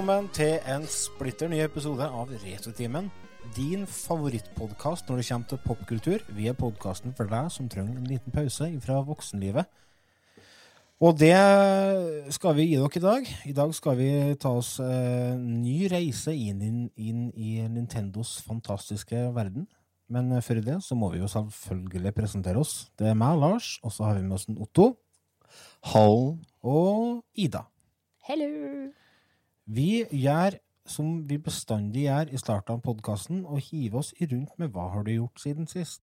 Velkommen til en splitter ny episode av Retrotimen. Din favorittpodkast når det kommer til popkultur. Vi er podkasten for deg som trenger en liten pause fra voksenlivet. Og det skal vi gi dere i dag. I dag skal vi ta oss en ny reise inn, inn, inn i Nintendos fantastiske verden. Men før det så må vi jo selvfølgelig presentere oss. Det er meg, Lars, og så har vi med oss en Otto. Hall. Og Ida. Hello! Vi gjør som vi bestandig gjør i starten av podkasten, og hiver oss rundt med hva har du gjort siden sist.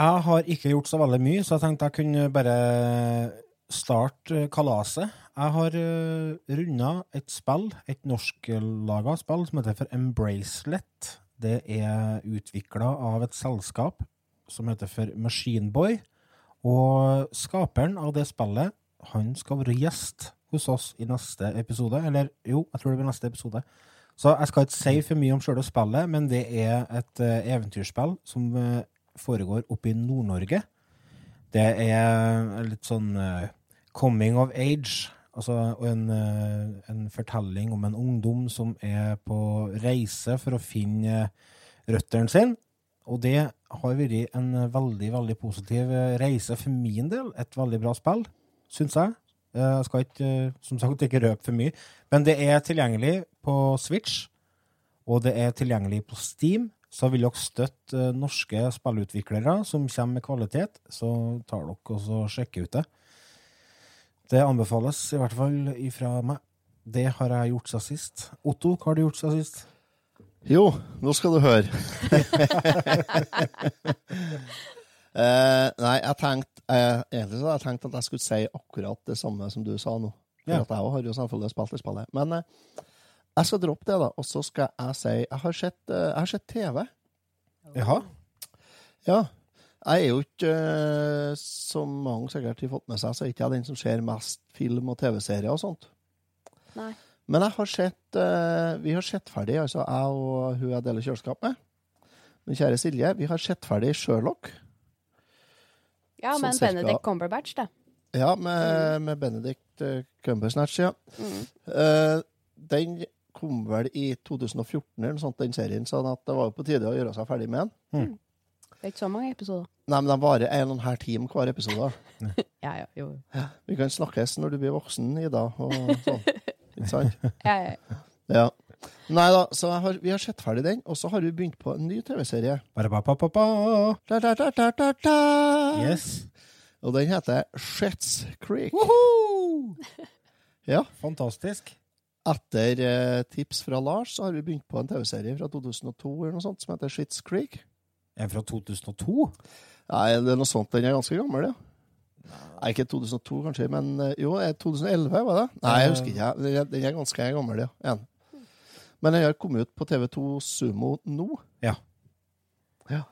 Jeg har ikke gjort så veldig mye, så jeg tenkte jeg kunne bare starte kalaset. Jeg har uh, runda et spill, et norsklaga spill, som heter for Embracelet. Det er utvikla av et selskap som heter for Machineboy. Og skaperen av det spillet, han skal være gjest hos oss i neste episode. Eller jo, jeg tror det blir neste episode. Så jeg skal ikke si for mye om sjøle spillet, men det er et eh, eventyrspill som eh, foregår oppe i Nord-Norge. Det er litt sånn eh, coming of age. Altså en, eh, en fortelling om en ungdom som er på reise for å finne eh, røttene sine. Og det har vært en veldig, veldig positiv reise for min del. Et veldig bra spill, syns jeg. Jeg skal ikke, som sagt, ikke røpe for mye. Men det er tilgjengelig på Switch, og det er tilgjengelig på Steam. Så vil dere støtte eh, norske spillutviklere som kommer med kvalitet, så tar dere og sjekker ut det. Det anbefales i hvert fall ifra meg. Det har jeg gjort siden sist. Otto, hva har du gjort siden sist? Jo, nå skal du høre. eh, nei, jeg tenkte eh, Egentlig så jeg tenkt at jeg skulle si akkurat det samme som du sa nå. For Ja. at jeg også har jo selvfølgelig spilt det spillet. Men eh, jeg skal droppe det, da. Og så skal jeg si Jeg har sett, eh, jeg har sett TV. Jaha? Ja. Jeg er jo ikke, eh, som mange sikkert har fått med seg, så er ikke jeg den som ser mest film og TV-serier og sånt. Nei. Men jeg har sett eh, Vi har sett ferdig, altså jeg og hun jeg deler kjøleskap med. Min kjære Silje. Vi har sett ferdig Sherlock. Ja, Sånn men cirka. Benedict Cumberbatch, det. Ja, med, med Benedict uh, Cumbersnatch, ja. Mm. Uh, den kom vel i 2014 eller noe sånt, den serien, så at det var jo på tide å gjøre seg ferdig med den. Det er ikke så mange episoder. Nei, men de varer en og en halv time hver episode. Ja, ja, jo. Vi kan snakkes når du blir voksen, Ida, og sånn. Ikke sant? Ja, ja, ja. Ja. Nei da, så jeg har, vi har sett ferdig den, og så har vi begynt på en ny TV-serie. Yes. Og den heter Shet's Creek. Woohoo! Ja. Fantastisk. Etter eh, tips fra Lars så har vi begynt på en TV-serie fra 2002 eller noe sånt, som heter Shits Creek. En fra 2002? Nei, det er noe sånt. Den er ganske gammel, ja. Nei, ikke 2002 kanskje, men eh, jo, eh, 2011 var det? Nei, jeg husker ikke. Den er, den er ganske gammel, ja. En. Men den har kommet ut på TV2 Sumo nå. Ja. Ja.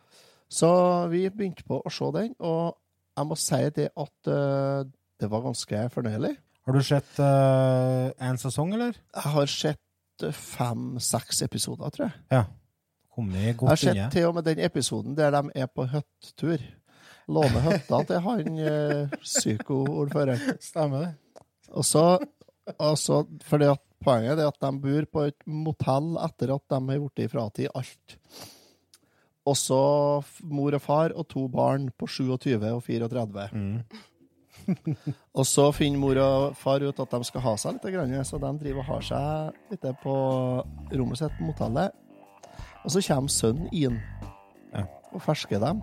Så vi begynte på å se den, og jeg må si det at uh, det var ganske fornøyelig. Har du sett uh, en sesong, eller? Jeg har sett uh, fem-seks episoder, tror jeg. Ja. Jeg har sett inne. til og med den episoden der de er på hyttetur. Låner hytta til han psyko-ordføreren. Stemmer det. Og så, og så fordi at Poenget er at de bor på et motell etter at de har blitt fratatt alt. Og så mor og far og to barn på 27 og 34. Mm. Og så finner mor og far ut at de skal ha seg litt, så de driver og har seg litt på rommet sitt på motellet. Og så kommer sønnen inn Ja. og fersker dem.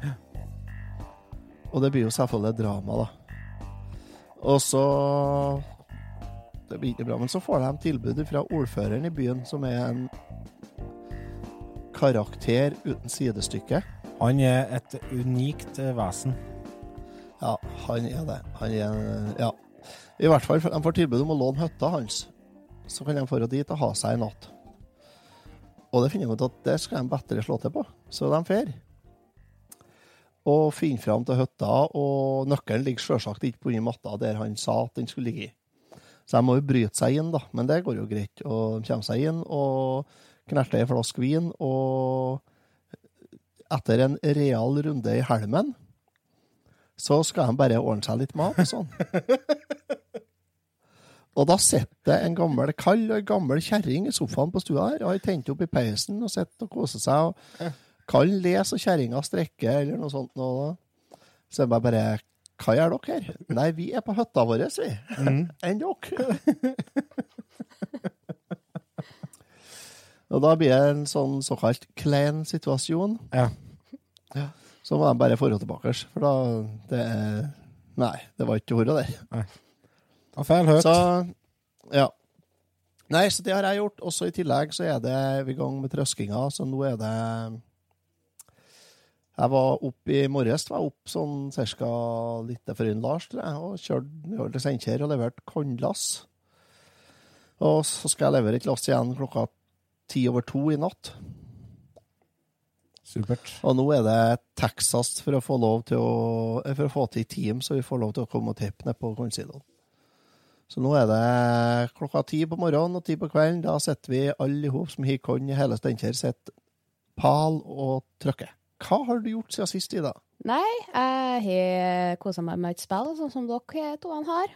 Og det blir jo selvfølgelig drama, da. Og så Det blir ikke bra, men så får de tilbud fra ordføreren i byen, som er en karakter uten sidestykke. Han er et unikt eh, vesen. Ja, han er det. Han er Ja. I hvert fall, de får tilbud om å låne hytta hans. så kan de dra dit og ha seg en natt. Og det finner de ut at det skal de bedre slå til på, så de drar. Og finner fram til hytta, og nøkkelen ligger selvsagt ikke på under matta der han sa at den skulle ligge. Så de må jo bryte seg inn, da, men det går jo greit. Og de kommer seg inn og knerter ei flaske vin, og etter en real runde i helmen, så skal de bare ordne seg litt mat og sånn. Og da sitter en gammel kall og en gammel kjerring i sofaen på stua her, og har tent opp i peisen og sitter og koser seg. og Kallen leser og kjerringa strekker, eller noe sånt. Og så er det bare Hva gjør dere her? Nei, vi er på hytta vår, vi. Enn dere? og da blir det en sånn såkalt klein situasjon. Ja. Ja. Så må de bare få tilbake, for da det Nei, det var ikke ordet der. Og feil høyt. Så ja. Nei, så det har jeg gjort. Også i tillegg så er det vi i gang med trøskinga, så nå er det Jeg var opp i morges, var jeg opp sånn ca. litt før Lars, tror jeg, og kjørte nedover til Steinkjer og leverte kornlass. Og så skal jeg levere et lass igjen klokka ti over to i natt. Supert. Og nå er det Texas for å få lov til å For å få til team, så vi får lov til å komme og tippe ned på kornsiloen. Så nå er det klokka ti på morgenen og ti på kvelden. Da sitter vi alle i hop som har korn i hele Steinkjer, sitter pal og trykker. Hva har du gjort siden sist, Ida? Nei, jeg har kosa meg med et spill, sånn som dere to har.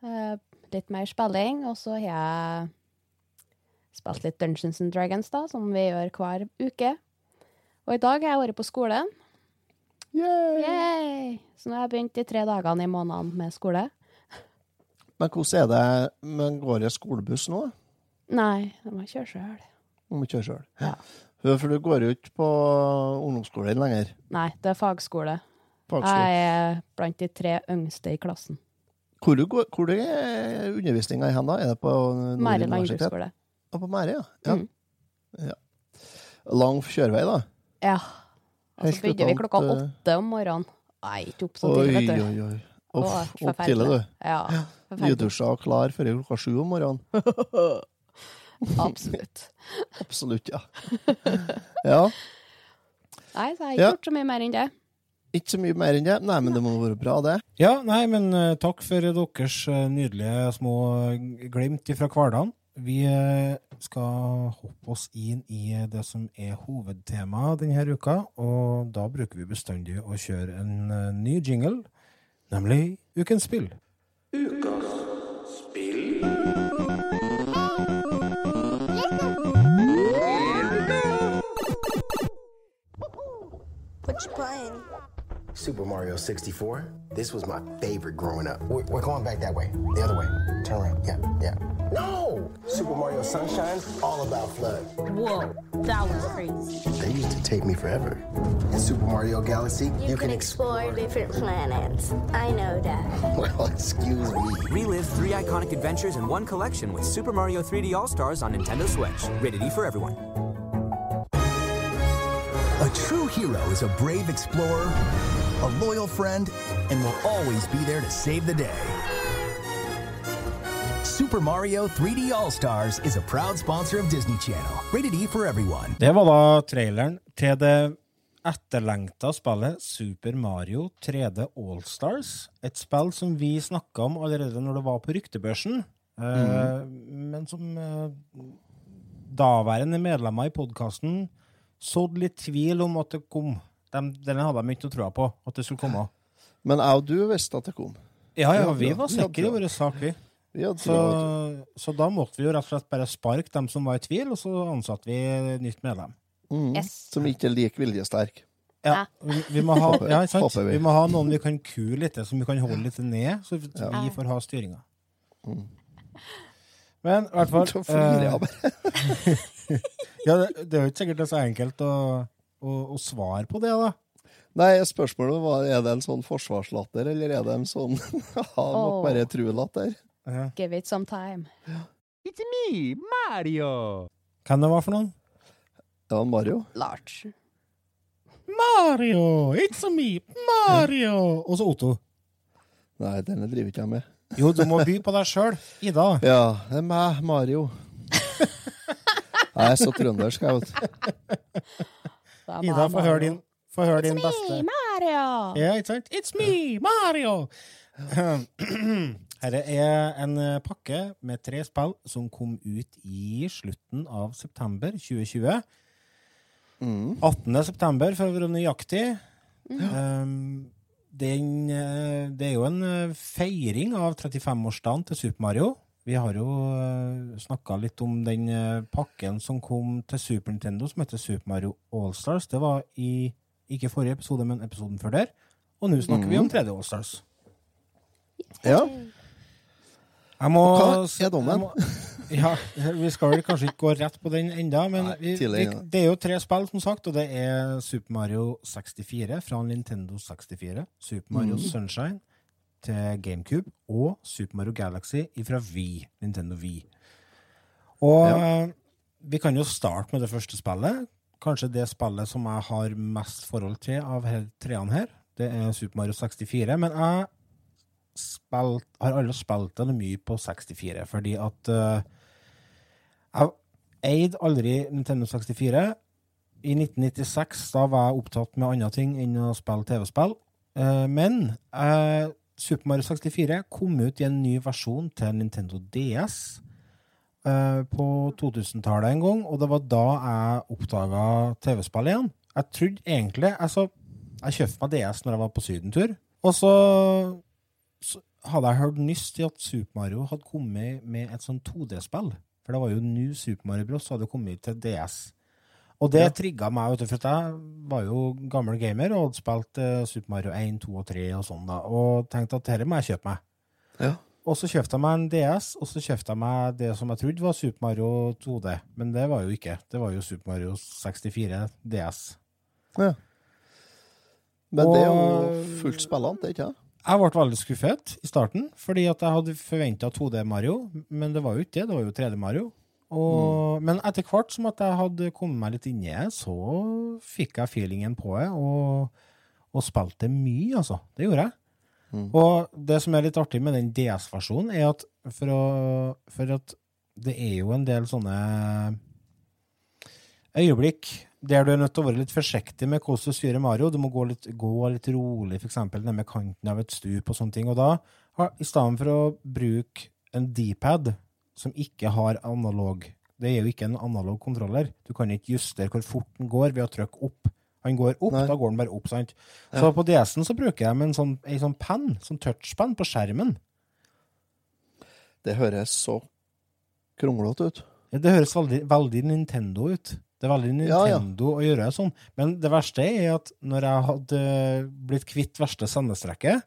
Eh, litt mer spilling, og så har jeg spilt litt Dungeons and Dragons, da, som vi gjør hver uke. Og i dag har jeg vært på skolen. Yay! Yay! Så nå har jeg begynt de tre dagene i måneden med skole. Men hvordan er det Men går det skolebuss nå? Nei, jeg må kjøre sjøl. Du må kjøre sjøl. Ja. For du går jo ikke på ungdomsskolen lenger. Nei, det er fagskole. Fagskole. Jeg er blant de tre yngste i klassen. Hvor, du går, hvor er undervisninga hen, da? Er det på Mære landbruksskole. Ja, på Mære, ja. ja. Mm. Lang kjørevei, da? Ja. Og så begynner vi klokka eh, åtte om morgenen. Nei, ikke opp så tidlig, vet du. oi, oi. Å, Uff, opp tidlig, du. Ja. Nydusja og klar før klokka sju om morgenen. Absolutt. Absolutt, ja. ja. Nei, så jeg har ikke Ja. gjort så mye mer enn det. Ikke så mye mer enn det. Nei, men det må være bra, det. Ja, nei, men uh, takk for deres uh, nydelige små glimt fra hverdagen. Vi eh, skal hoppe oss inn i det som er hovedtemaet denne uka, og da bruker vi bestandig å kjøre en eh, ny jingle, nemlig Ukens spill. What you playing? Super Mario 64. This was my favorite growing up. We're, we're going back that way. The other way. Turn around. Yeah, yeah. No! Super Mario Sunshine, all about flood. Whoa, that was crazy. They used to take me forever. In Super Mario Galaxy, You, can, explore different planets. I know that. Well, excuse me. Relive three iconic adventures in one collection with Super Mario 3D All Stars on Nintendo Switch. Rated E for everyone. A true hero is a brave explorer, a loyal friend, and will always be there to save the day. Super Mario 3D All Stars is a proud sponsor of Disney Channel. Rated E for everyone. Det var da traileren til det etterlengta spillet Super Mario 3D All-Stars. Et spill som vi snakka om allerede når det var på ryktebørsen, mm. men som eh, daværende medlemmer i podkasten sådde litt tvil om at det kom. Den, den hadde de ikke noe troa på, at det skulle komme. Men jeg og du visste at det kom. Ja, ja, vi var sikre i vår sak, vi. Vi hadde Så, så da måtte vi jo rett og slett bare sparke dem som var i tvil, og så ansatte vi nytt medlem. mm, Yes. Som ikke er lik viljesterk. Ja, vi, vi, må ha, ja, sant? Vi. vi må ha noen vi kan kue litt, som vi kan holde litt ned, så vi, så vi får ha styringa. Men i hvert fall eh. ja, det, det er jo ikke sikkert det er så enkelt å, å, å svare på det, da. Nei, spørsmålet var er det en sånn forsvarslatter, eller er det en sånn ja, nok Åh. bare tru-latter? Ja. Give it some time. It's me, Mario. Hvem det var for noen? Det var Mario. Large. Mario! It's me, Mario! Og så Otto. Nei, denne driver ikke jeg med. Jo, du må by på deg sjøl. Ida. Ja, det er meg, Mario. Jeg er så trøndersk, jeg, vet du. Ida, få høre din, få høre din beste Mario! Ja, ikke sant? It's me, Mario! Dette er en eh, pakke med tre spill som kom ut i slutten av september 2020. 18. september, for å være nøyaktig. Um, den, eh, det er jo en eh, feiring av 35-årsdagen til Super Mario. Vi har jo snakka litt om den eh, pakken som kom til Super Nintendo, som heter Super Mario Allstars. Det var i ikke forrige episode, men episoden før der. Og nå snakker vi om 3D Allstars. Ja. Jeg må Hva er dommen? Ja, vi skal vel kanskje ikke gå rett på den enda, men Nei, vi, vi, det er jo tre spill, som sagt, og det er Super Mario 64 fra Nintendo 64, Super Mario mm. Sunshine til GameCube og Super Mario Galaxy fra Wii, Nintendo Wii. Og Ja. vi kan jo starte med det første spillet. Kanskje det spillet som jeg har mest forhold til av treene her. Det er Super Mario 64. Men jeg spilt, har aldri spilt det mye på 64, fordi at uh, Jeg eide aldri Nintendo 64. I 1996 da var jeg opptatt med andre ting enn å spille TV-spill. Uh, men eh, Super Mario 64 kom ut i en ny versjon til Nintendo DS eh, på 2000-tallet en gang, og det var da jeg oppdaga TV-spill igjen. Jeg trodde egentlig altså, Jeg kjøpte meg DS når jeg var på sydentur, og så, så hadde jeg hørt nyss til at Super Mario hadde kommet med et sånn 2D-spill. For det var jo New Super Mario Bros. hadde kommet til DS. Og det Ja. trigga meg, vet du, for jeg var jo gammel gamer og hadde spilt uh, Super Mario 1, 2 og 3 og sånn, da, og tenkte at dette må jeg kjøpe meg. Ja. Og så kjøpte jeg meg en DS, og så kjøpte jeg meg det som jeg trodde var Super Mario 2D. Men det var jo ikke. Det var jo Super Mario 64 DS. Ja. Men det er jo fullt spillende, det ikke det? Jeg ble veldig skuffet i starten, fordi at jeg hadde forventa 2D Mario, men det var jo ikke det. Det var jo 3D Mario. mm. Men etter hvert som at jeg hadde kommet meg litt inn i det, så fikk jeg feelingen på det, og, og spilte mye, altså. Det gjorde jeg. Og det som er litt artig med den DS-versjonen, er at for, å, for at det er jo en del sånne øyeblikk der du er nødt til å være litt forsiktig med hvordan du styrer Mario. Du må gå litt, gå litt rolig, f.eks. ned med kanten av et stup og sånne ting. Og da, i stedet for å bruke en D-pad som ikke har analog Det er jo ikke en analog kontroller. Du kan ikke justere hvor fort den går ved å trykke opp. Han går opp, Nei. da går den bare opp, sant? Ja. Så på DS-en så bruker jeg en sånn, en sånn penn, sånn touchpenn på skjermen. Det høres så kronglete ut. Ja, Det høres veldig, veldig Nintendo ut. Det er veldig Ja, ja. Nintendo å gjøre sånn. Men det verste er at når jeg hadde blitt kvitt verste sendestrekket,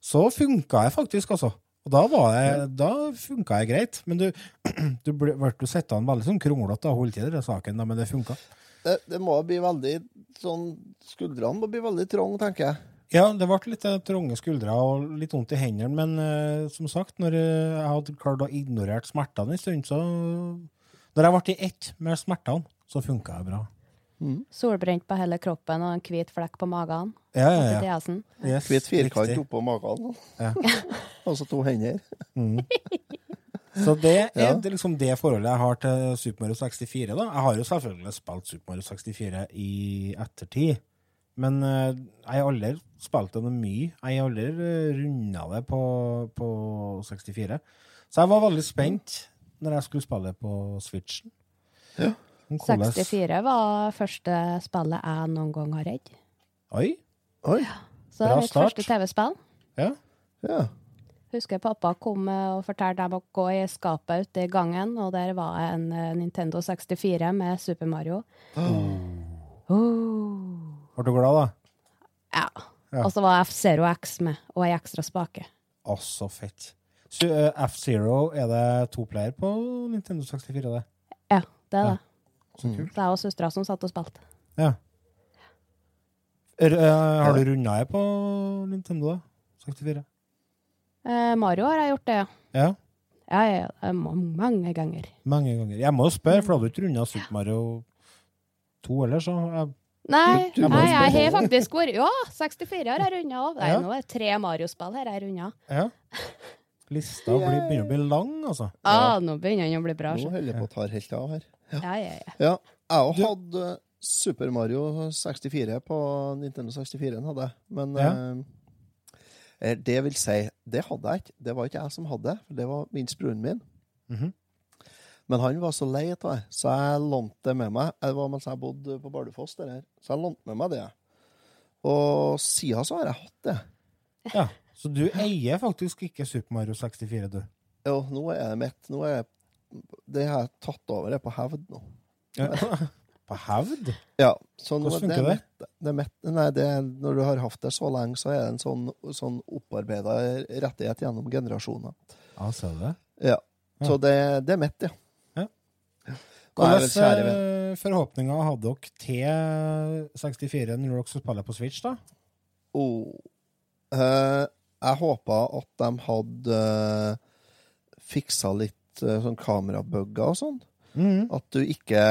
så funka jeg faktisk, altså. Og da, var da funka jeg greit. Men du, du ble, ble jo sittende veldig sånn kronglete og holdt i den saken, da, men det funka. Det, det må bli veldig sånn Skuldrene må bli veldig trange, tenker jeg. Ja, det ble litt eh, trange skuldre og litt vondt i hendene, men uh, som sagt, når eh, jeg hadde klart å ignorere smertene en stund, så Når jeg ble i ett med smertene, så funka det bra. Solbrent på hele kroppen og en hvit flekk på magen. Ja, ja, ja. Yes, Hvit firkant riktig. oppå magen. Ja. Og så to hender. Mm. Så det er Ja. det, liksom det forholdet jeg har til Super Mario 64. da. Jeg har jo selvfølgelig spilt Super Mario 64 i ettertid. Men eh, jeg har aldri spilt det noe mye. Jeg har aldri uh, runda det på, på 64. Så jeg var veldig spent når jeg skulle spille på Switchen. Ja. Om hvordan- 64 var første spillet jeg noen gang har redd. Oi. Oi. Så det Bra er mitt første TV-spill. Ja. Ja. Husker pappa kom eh, og fortalte dem å gå i skapet ute i gangen, og der var en eh, Nintendo 64 med Super Mario. Oh. Ble du glad, da? Ja. Ja. Og så var F-Zero X med, og ei ekstra spake. Å, så fett. Så, eh, F-Zero, er det to player på Nintendo 64? det? Ja, det er Ja. Det. Så kult. Det er og søstera som satt og spilte. Ja. Er, eh, har du runda det på Nintendo, da? 64? Eh, Mario har jeg gjort det, ja. Ja, Ja, ja, ja. ma- Mange ganger. mange ganger. Jeg må jo spørre, for du hadde ikke runda Super Mario 2 heller, så jeg, Nei, Du- du må nei jeg spørre. har faktisk vært Ja, 64 har jeg runda òg. Ja. Nå er det tre Mario-spill her jeg har runda. ja. Lista blir, begynner å bli lang, altså. Ah, nå begynner den å bli bra. Nå så. holder jeg på å ta helt av her. Ja, ja, ja. Ja, jeg òg hadde eh, Super Mario 64 på Nintendo 64, hadde jeg. Men Ja. eh, det vil si, det hadde jeg ikke. Det var ikke jeg som hadde det, det var minst broren min. Mhm. Men han var så lei av det, så jeg lånte det med meg. Det var mens jeg bodde på Bardufoss, det der. Så jeg lånte med meg det. Og siden så har jeg hatt det. Ja. Så du eier faktisk ikke Super Mario 64, du? Jo, nå er det mitt. Nå er jeg, det har jeg tatt over. Det er på hevd nå. På hevd? Ja. Sånn, Hvordan det er funker det? det er mitt- nei, det når du har hatt det så lenge, så er det en sånn, sånn opparbeida rettighet gjennom generasjoner. Ja, ser du det? Ja. Så det, det er mitt, ja. Ja. Hvilke eh, forhåpninger hadde dere til 64 når dere skulle spille på Switch, da? Oh. Eh, jeg håpa at de hadde uh, fiksa litt eh, sånn kamerabugger og sånn. Mm. At du ikke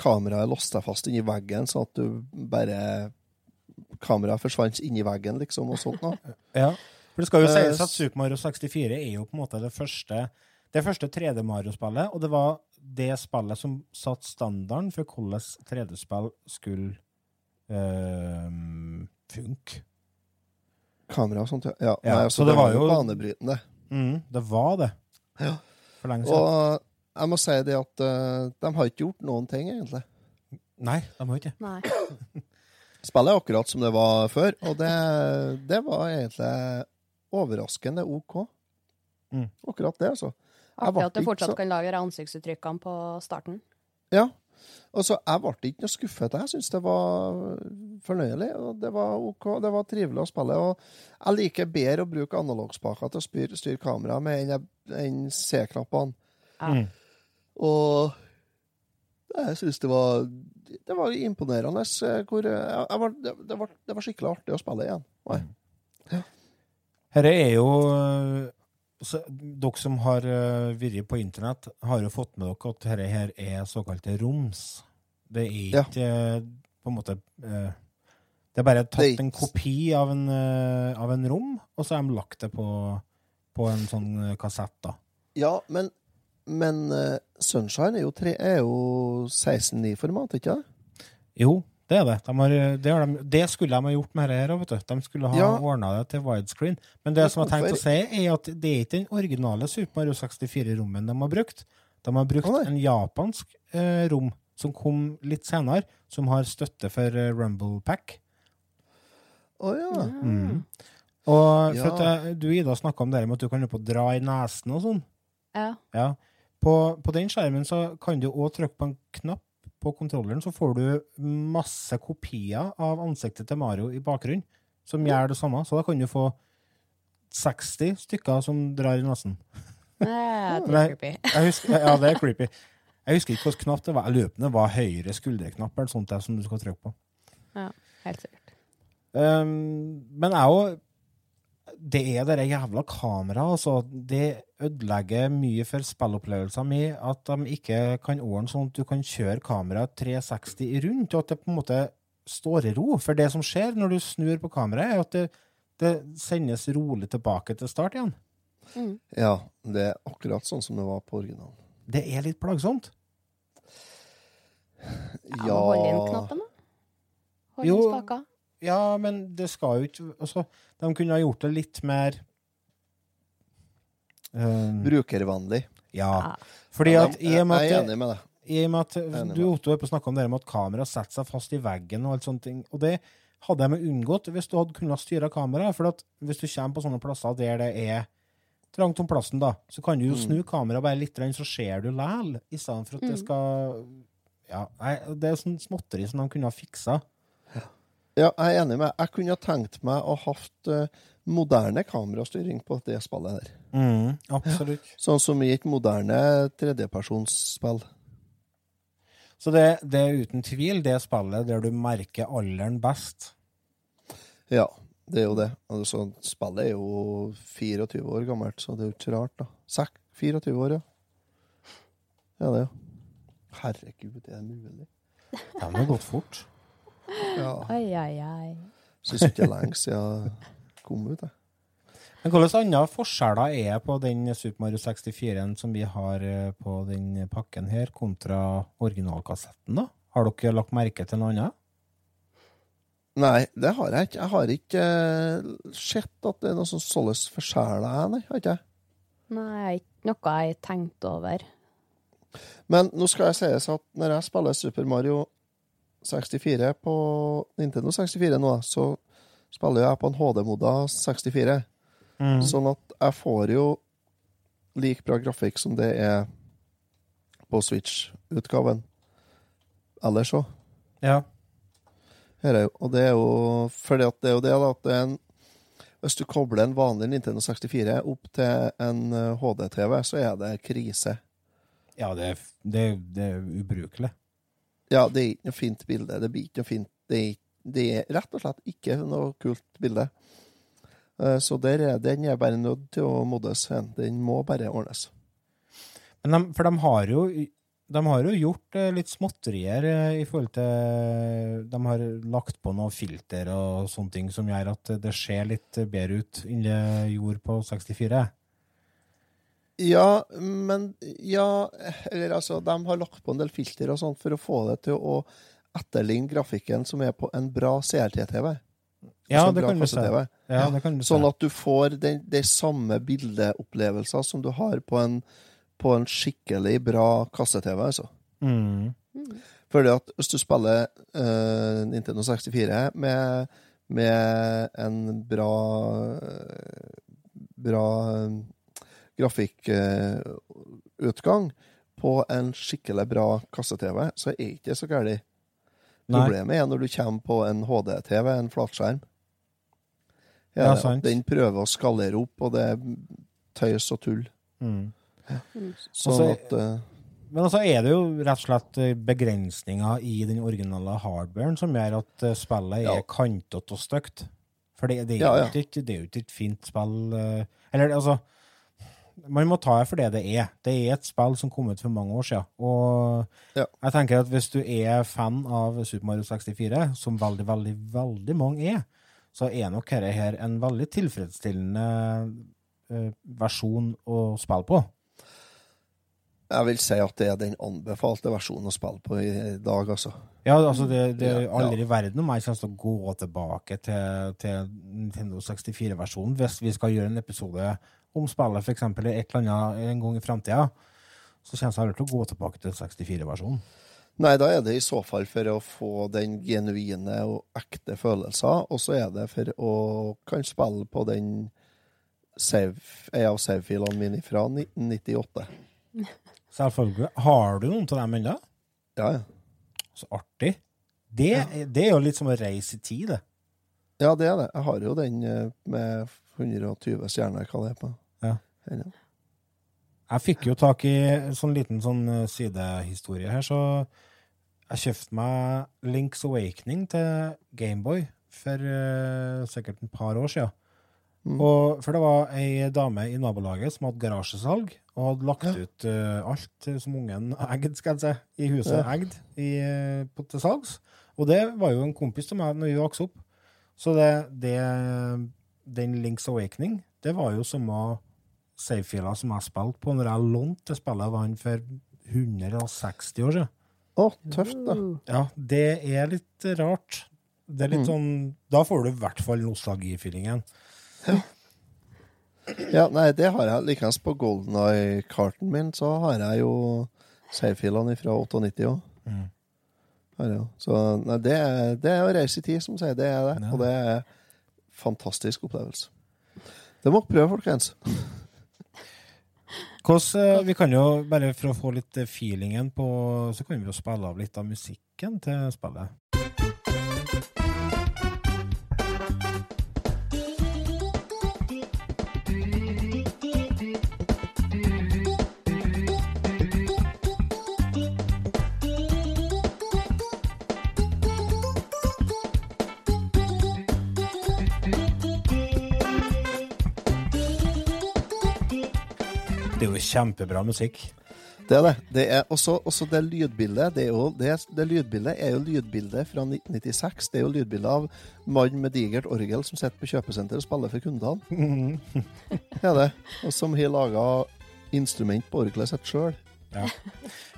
Kameraet låste deg fast inni veggen, sånn at du bare Kameraet forsvant inni veggen, liksom, og sånt noe. Ja. For det skal jo Eh, sies at Super Mario 64 er jo på en måte det første det første 3D-Mario-spillet, og det var det spillet som satte standarden for hvordan 3D-spill skulle eh, funke. Kamera og sånt, ja. ja. Ja, nei, så altså, det det var var jo- banebrytende. Mm, det var det. Ja. For lenge siden. Og jeg må si det at uh, de har ikke gjort noen ting, egentlig. Nei, de har ikke det. Spillet er akkurat som det var før, og det, det var egentlig overraskende OK. Mm. Akkurat det, altså. Artig at du fortsatt så- kan lage de ansiktsuttrykkene på starten. Ja. Altså, jeg ble ikke noe skuffet. Jeg syns det var fornøyelig, og det var OK. Det var trivelig å spille. Og jeg liker bedre å bruke analogspaker til å styre, styre kameraet med enn C-knappene. Ja. Mm. Og jeg syns det var Det var imponerende eh, hvor jeg, jeg var, det, det, var, det var skikkelig artig å spille igjen. Nei. Dette er jo øh, så, Dere som har uh, vært på internett, har jo fått med dere at dette her er såkalte roms. Det er Ja. ikke øh, på en måte uh, Det er bare er tatt en kopi av en, uh, av en rom, og så har de lagt det på, på en sånn kassett, da. Ja, men, men eh, Sunshine er jo, tre, er jo 16.9-format, ikke det? Jo, det er det. De har, det, har de, det skulle de ha gjort med dette her. vet du. De skulle ha Ja. ordna det til widescreen. Men det som jeg tenkte å si, er at det er ikke den originale Super Mario 64-rommen de har brukt. De har brukt en japansk eh, rom som kom litt senere, som har støtte for eh, Rumble Pack. Å ja. Mm. Og for Ja. at, eh, du, Ida, snakka om det med at du kan jo på dra i nesen og sånn. Ja. Ja. På, på den skjermen så kan du òg trykke på en knapp på kontrolleren, så får du masse kopier av ansiktet til Mario i bakgrunnen, som gjør det samme. Så da kan du få 60 stykker som drar i nesen. Nei, det er creepy. Husker, ja, det er creepy. Jeg husker ikke hvilken knapp det var. Jeg lurer på om det var høyre skulderknapp eller sånt der som du skal trykke på. Ja, helt sikkert. Um, men jeg òg Det er det jævla kameraet, altså. Det ødelegger mye for spillopplevelsen min at de ikke kan ordne sånn at du kan kjøre kameraet 360 rundt, og at det på en måte står i ro. For det som skjer når du snur på kameraet, er at det, det sendes rolig tilbake til start igjen. Mm. Ja, det er akkurat sånn som det var på originalen. Det er litt plagsomt. Ja, men Hold inn knappen, da. Hold inn Jo. spaka. Ja, men det skal jo ikke altså, De kunne ha gjort det litt mer um, Brukervennlig. Ja. Fordi at i og med jeg er enig med deg. I og med at du Otto, er på å snakke om det med at kamera setter seg fast i veggen og alt sånt. Og det hadde jeg med unngått hvis du hadde kunnet styre kameraet. For at hvis du kommer på sånne plasser der det er trangt om plassen, da, så kan du jo Mm. snu kameraet bare litt, så ser du læl, i stedet for at det Mm. skal Ja, nei, det er sånn småtteri som de kunne ha fiksa. Ja, jeg er enig med. Jeg kunne ha tenkt meg å hatt eh, moderne kamerastyring på det spillet der. Mm, absolutt. Sånn som i et moderne tredjepersonsspill. Så det, det er uten tvil det spillet der du merker alderen best. Ja, det er jo det. Altså, spillet er jo 24 år gammelt, så det er jo ikke rart, da. Sek 24 år, ja. Ja, det, ja. Herregud, er det mulig? Det har gått fort. Ja. Oi, oi, Jeg Syns ikke det er lenge siden jeg kom ut, jeg. Men hvilke andre forskjeller er på den Super Mario 64-en som vi har eh, på den pakken her, kontra originalkassetten, da? Har dere lagt merke til noe annet? Nei, det har jeg ikke. Jeg har ikke eh, sett at det er noe sånn således forskjeller, nei. Har ikke jeg. Nei, ikke noe jeg har tenkt over. Men nå skal jeg sies at når jeg spiller Super Mario 64 på Nintendo 64 nå, så spiller jeg på en HD-moda 64. Mm. Sånn at jeg får jo like bra grafikk som det er på Switch-utgaven ellers òg. Ja. Her er jo, og det er jo fordi at det er jo det, da, at det er en Hvis du kobler en vanlig Nintendo 64 opp til en eh, HD-TV, så er det krise. Ja, det, er- det, det er ubrukelig. Ja, det er ikke noe fint bilde. Det blir ikke noe fint. Det er, det er rett og slett ikke noe kult bilde. Eh, Så der er, den er bare nødt til å moddes. Den må bare ordnes. De, for de har jo de har jo gjort eh, litt småtterier eh, i forhold til De har lagt på noe filter og sånne ting som gjør at det ser litt bedre ut enn det gjorde på 64. Ja, men Ja, eller altså, de har lagt på en del filter og sånt for å få det til å etterligne grafikken som er på en bra CRT-TV. Ja, Altså en det bra kan du se. Ja, det kan du Sånn at du får den, de samme bildeopplevelser som du har på en, på en skikkelig bra kasse-TV, altså. Mm. Fordi at hvis du spiller uh, Nintendo 64 med, med en bra bra eh, grafikkutgang på en skikkelig bra kasse-TV, så er ikke det så galt. Problemet er når du kommer på en HD-TV, en flatskjerm. Ja, Ja, sant. Den prøver å skalere opp, og det er tøys og tull. Mm. Sånn Altså, at uh, Men altså er det jo rett og slett eh, begrensninger i den originale hardwaren som gjør at spillet spillet er kantete og stygt. For det, det, er jo ja. ikke, det er jo ikke et fint spill eh, Eller altså Man må ta det for det det er. Det er et spill som kom ut for mange år siden. Og jeg tenker at hvis du er fan av Super Mario 64, som veldig, veldig, veldig mange er, så er nok dette her en veldig tilfredsstillende eh, versjon å spille på. Jeg vil si at det er den anbefalte versjonen å spille på i dag, altså. Ja, altså det, det er aldri ja. i verden om jeg kommer til å gå tilbake til, til Nintendo 64-versjonen hvis vi skal gjøre en episode om spillet eksempel i et eller annet en gang i framtida, Så kommer jeg aldri til å gå tilbake til 64-versjonen. Nei, da er det i så fall for å få den genuine og ekte følelsen, og så er det for å kan spille på den save, en av save-filene mine fra 1998. Selvfølgelig. Har du noen av dem ennå? Ja, ja. Så artig. Det, det er jo litt som å reise i tid, det. Ja, det er det. Jeg har jo den eh, med 120 stjerner, hva det er på. Ja. Ennå. Jeg fikk jo tak i en sånn liten sånn eh, sidehistorie her, så jeg kjøpte meg Link's Awakening til Gameboy for uh, sikkert et par år siden. Og, for det var ei dame i nabolaget som hadde garasjesalg, og hadde lagt ut uh, alt som ungen eide, skal jeg si, i huset Ja. eide i, eh, til salgs. Og det var jo en kompis til meg når vi vokste opp. Så det, det, den Link's Awakening, det var jo samme save-filer som jeg spilte på når jeg lånte spillet av han for 160 år siden. Å, tøft, da. Ja, det er litt rart. Det er litt Mm. sånn Da får du i hvert fall nostalgifeelingen. Ja, ja, nei, det har jeg. Likeens på Golden Eye-karten min, så har jeg jo save-filene fra 98 òg. Mm. Så nei, det, er, det er å reise i tid, som sier. Det er det. Og det er en fantastisk opplevelse. Det må dere prøve, folkens. Hvordan, eh, vi kan jo, bare for å få litt eh, feelingen på Så kan vi jo spille av litt av musikken til spillet. Er kjempebra musikk. Det er det. det er også, også det lydbildet. Det, er jo, det, det lydbildet er jo lydbildet fra 1996. Det er jo lydbildet av mannen med digert orgel som sitter på kjøpesenteret og spiller for kundene. Det er det. Og som har laga instrument på orgelet sitt sjøl. Ja.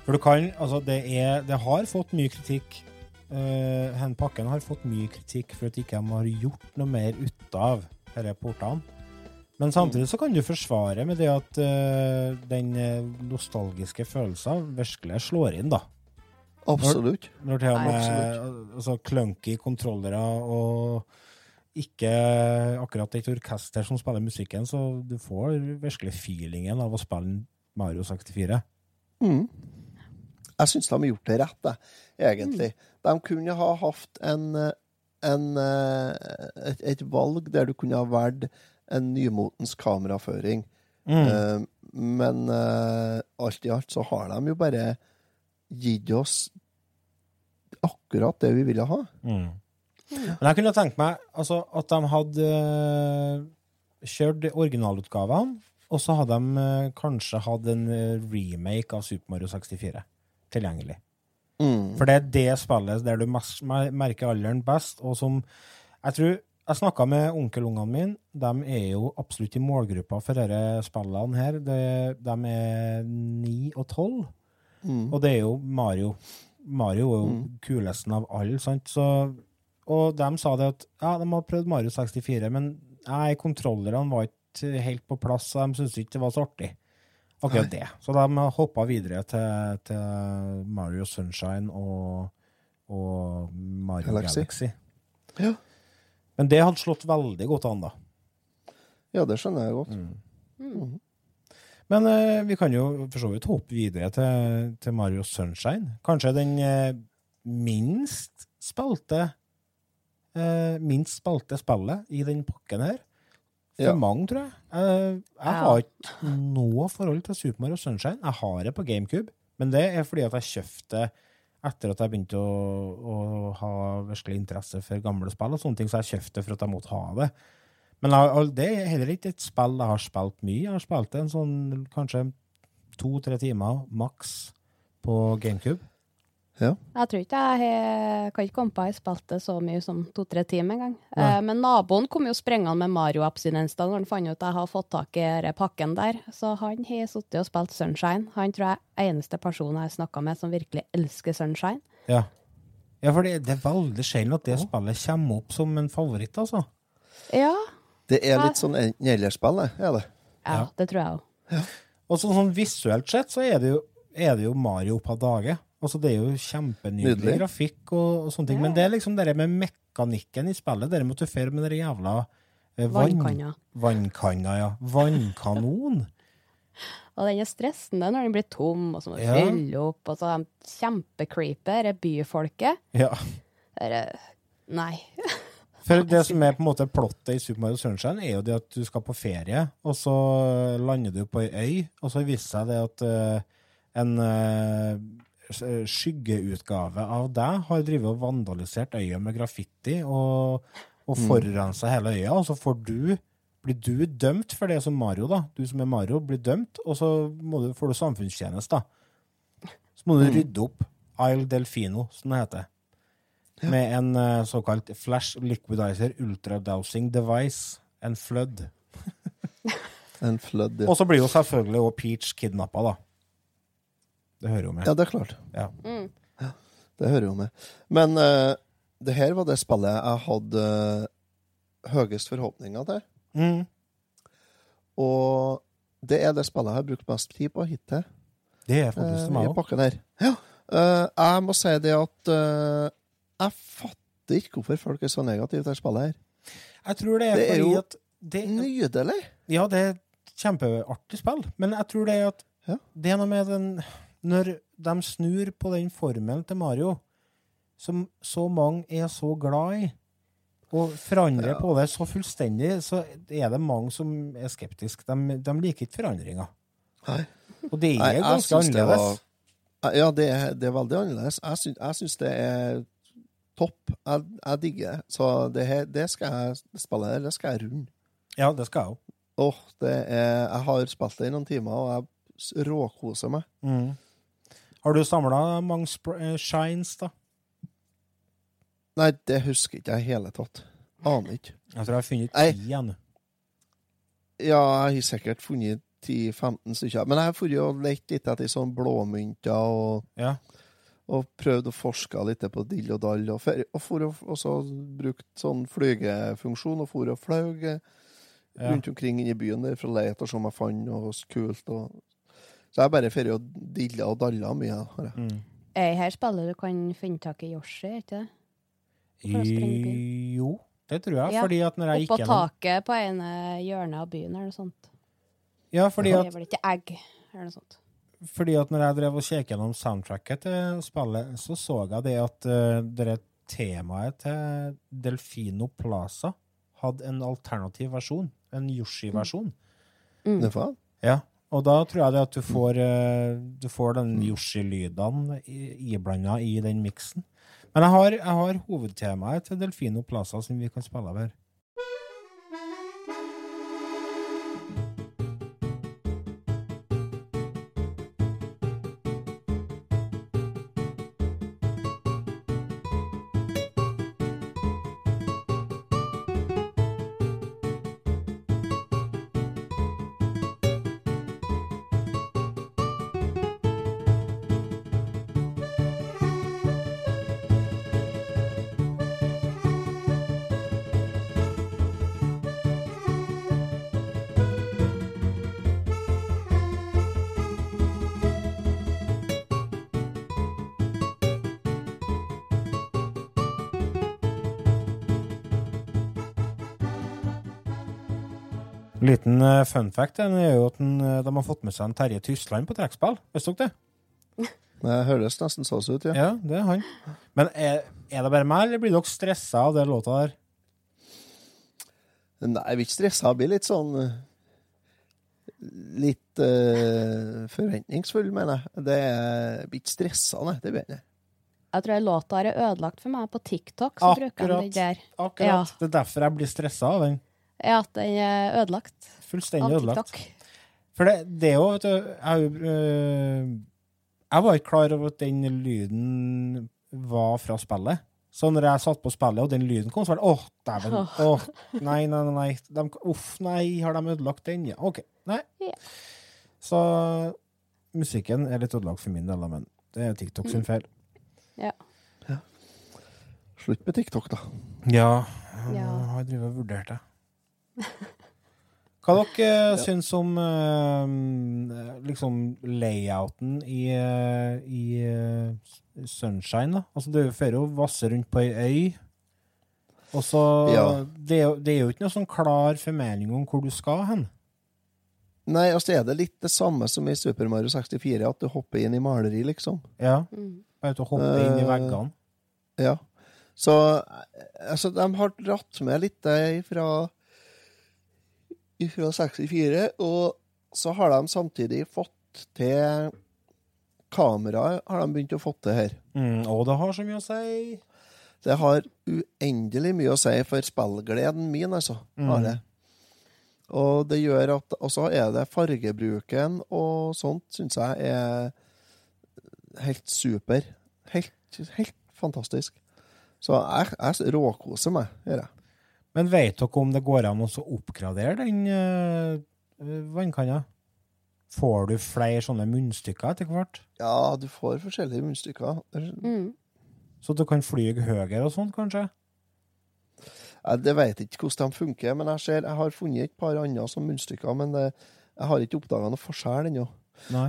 For du kan Altså, det, er, det har fått mye kritikk. Uh, Hen pakken har fått mye kritikk for at ikke de har gjort noe mer ut av disse portene. Men samtidig så kan du forsvare med det at uh, den eh, nostalgiske følelsen virkelig slår inn, da. Absolutt. Når, når til og med altså, clunky kontrollere og ikke akkurat et orkester som spiller musikken, så du får virkelig feelingen av å spille Mario 64. Mm. Jeg syns de har gjort det rett, egentlig. De kunne ha hatt en, en, eh, et, et valg der du kunne ha valgt en nymotens kameraføring. Mm. Eh, men eh, alt i alt så har de jo bare gitt oss akkurat det vi ville ha. Mm. Men jeg kunne tenkt meg altså, at de hadde eh, kjørt originalutgavene, og så hadde de kanskje hatt en remake av Super Mario 64 tilgjengelig. Mm. For det er det spillet der du merker alderen best, og som jeg tror Jeg snakka med onkelungene mine. De er jo absolutt i målgruppa for disse spillene her. De, de er ni og tolv. Mm. Og det er jo Mario. Mario er jo kulesten av alle, sant? Så, og de sa det at ja, de har prøvd Mario 64, men nei, kontrollerne var ikke helt på plass, så de syntes ikke det var så artig. Akkurat det. Så de hoppa videre til, til Mario Sunshine og, og Mario Galaxy. Galaxy. Ja. Men det hadde slått veldig godt an, da. ja, det skjønner jeg godt. Mm. Men eh, vi kan jo for så vidt hoppe videre til, til Mario Sunshine. Kanskje den eh, minst spilte eh, minst spilte spillet i den pakken her. For Ja. mange, tror jeg. Eh, jeg Ja. har ikke noe forhold til Super Mario Sunshine. Jeg har det på GameCube, men det er fordi at jeg kjøpte det etter at jeg begynte å, å ha virkelig interesse for gamle spill og sånne ting, så jeg kjøpte for at jeg måtte ha det. Men det er heller ikke et spill jeg har spilt mye. Jeg har spilt det en sånn kanskje to-tre timer maks på GameCube. Ja. Jeg tror ikke jeg har- kan ikke komme på jeg spilte så mye som to-tre timer engang. Eh, men naboen kom jo sprengende med Mario-abstinenser når han fant ut at jeg har fått tak i denne pakken der. Så han har sittet og spilt Sunshine. Han tror jeg er eneste personen jeg har snakka med som virkelig elsker Sunshine. Ja, ja for det, det er veldig sjelden at det spillet kommer opp som en favoritt, altså. Ja, Det er litt sånn enten-eller-spill, det. Er det. ja, Ja. det tror jeg òg. Og så, sånn visuelt sett så er det jo, er det jo Mario opp av dage. Altså, det er jo kjempenydelig grafikk og, og sånne ting. Ja, Men det er liksom det med mekanikken i spillet. Det med at du med den jævla eh, vann- Vannkanna. Vannkanna, ja. Vannkanon. Og den er stressende når den blir tom, og så må du Ja. fylle opp, og så er de kjempecreepy, det byfolket. Ja. Det er, nei. For det som er på en måte plottet i Super Mario Sunshine, er jo det at du skal på ferie, og så lander du på ei øy, og så viser seg det at uh, en eh, s- skyggeutgave av deg har drevet og vandalisert øya med graffiti og, og forurensa hele øya, og så får du blir du dømt for det som Mario, da. Du som er Mario, blir dømt, og så du, får du samfunnstjeneste, da. Så må du rydde opp Isle Delfino, som det heter med en uh, såkalt Flash Liquidizer ultradousing Device, en flood. En flood, ja. Og så blir jo selvfølgelig også Peach kidnappa, da. Det hører jo med. Ja, det er klart. Ja. Mm. Det hører jo med. Men uh, det her var det spillet jeg hadde uh, høyest forhåpninger til. Mm. Og det er det spillet jeg har brukt mest tid på hittil. Det er faktisk eh, det meg òg. Ja. Uh, jeg må si det at uh, jeg fatter ikke hvorfor folk er så negative til spillet her. Jeg tror det er, Det er fordi jo at det, Nydelig! Ja, det er et kjempeartig spill, men jeg tror det er at Ja. det er noe med den Når de snur på den formelen til Mario, som så mange er så glad i, og forandrer Ja. på det så fullstendig, så er det mange som er skeptiske. De, de liker ikke forandringer. Nei. Og det er Nei, ganske annerledes. det var- Ja, det er, det er veldig annerledes. Jeg syns, det er topp. Jeg, jeg digger det. Så det, her, det skal jeg spille, det skal jeg runde. Ja, det skal jeg òg. Åh, det er Jeg har spilt det i noen timer, og jeg råkoser meg. Mm. Har du samla mange eh, shines, da? Nei, det husker ikke jeg i hele tatt. Aner ikke. Jeg tror jeg har funnet ti igjen. Ja, jeg har sikkert funnet 10-15 stykker. Men jeg har vært og lett litt etter sånn blåmynter og, Ja. og prøvd å forske litt på dill og dall. Og, fer, og, for, og så brukt sånn flygefunksjon og for og eh, rundt omkring i byen der for å lete og se om jeg fant noe kult. Og, så jeg bare fer og dilla og dalla mye. Har jeg. Mm. Er her spillet du kan finne tak i Yoshi, ikke det? Jo, det tror jeg. Ja, Fordi at når jeg Oppå gikk gjennom taket på ene hjørnet av byen, eller noe sånt. Ja, fordi Det at, er vel ikke egg, eller noe sånt. fordi at når jeg drev og kjekket gjennom soundtracket til spillet, så så jeg det at uh, det temaet til Delfino Plaza hadde en alternativ versjon. En Yoshi-versjon. Mm. Det faen. Ja, og da tror jeg det at du får, eh, du får den Yoshi-lydene iblanda i den miksen. Men jeg har, jeg har hovedtemaet til Delfino Plaza som vi kan spille av her. Liten eh, fun fact den er jo at den, eh, de har fått med seg en Terje Tysland på trekkspill. Visste dere det? Det høres nesten sånn ut, ja. Ja, det er han. Men er, er det bare meg, eller blir dere stressa av den låta der? Nei, jeg blir ikke stressa. Jeg blir litt sånn eh, Litt uh, forventningsfull, mener jeg. Det er, jeg blir ikke stressa, nei. Det blir jeg ikke. Jeg tror låta er ødelagt for meg på TikTok. Så Akkurat. den der. Akkurat. Det er derfor jeg blir stressa av den. Ja, at den er ødelagt. Fullstendig av ødelagt. For det, det er jo, vet du Jeg, er øh, jeg var ikke klar over at den lyden var fra spillet. Så når jeg satt på spillet, og den lyden kom, så var det åh, dæven. Åh, nei, nei, nei. De, uff, nei, har de ødelagt den? Ja, OK. Nei. Ja. Så musikken er litt ødelagt for min del, men det er TikTok sin feil. Ja. Slutt med TikTok, da. Ja, Ja. jeg har drevet og vurdert det. Hva dere ja. syns om eh, liksom layouten i, eh, i eh, Sunshine? da? Altså, du får jo vasse rundt på ei øy. Og så Ja. det, er jo- det er jo ikke noe sånn klar formening om hvor du skal hen. Nei, altså er det litt det samme som i Super Mario 64, at du hopper inn i maleri, liksom. Ja. Mm. Bare til å hoppe inn i Eh, veggene. Ja. Så eh, altså, de har dratt med litt det fra, fra 64, og så har de samtidig fått til Kameraet har de begynt å få til her. Mm, og det har så mye å si. Det har uendelig mye å si for spillgleden min, altså. Har Mm. det. Og det gjør at Og så er det fargebruken og sånt, syns jeg er helt super. Helt, helt fantastisk. Så jeg, jeg råkoser meg, gjør jeg. Men vet dere om det går an å oppgradere den uh, vannkanna? Får du flere sånne munnstykker etter hvert? Ja, du får forskjellige munnstykker. Mm. Så du kan fly høyere og sånt, kanskje? Jeg det vet ikke hvordan de funker, men jeg, ser, jeg har funnet et par andre som munnstykker, men det, jeg har ikke oppdaga noe forskjell ennå.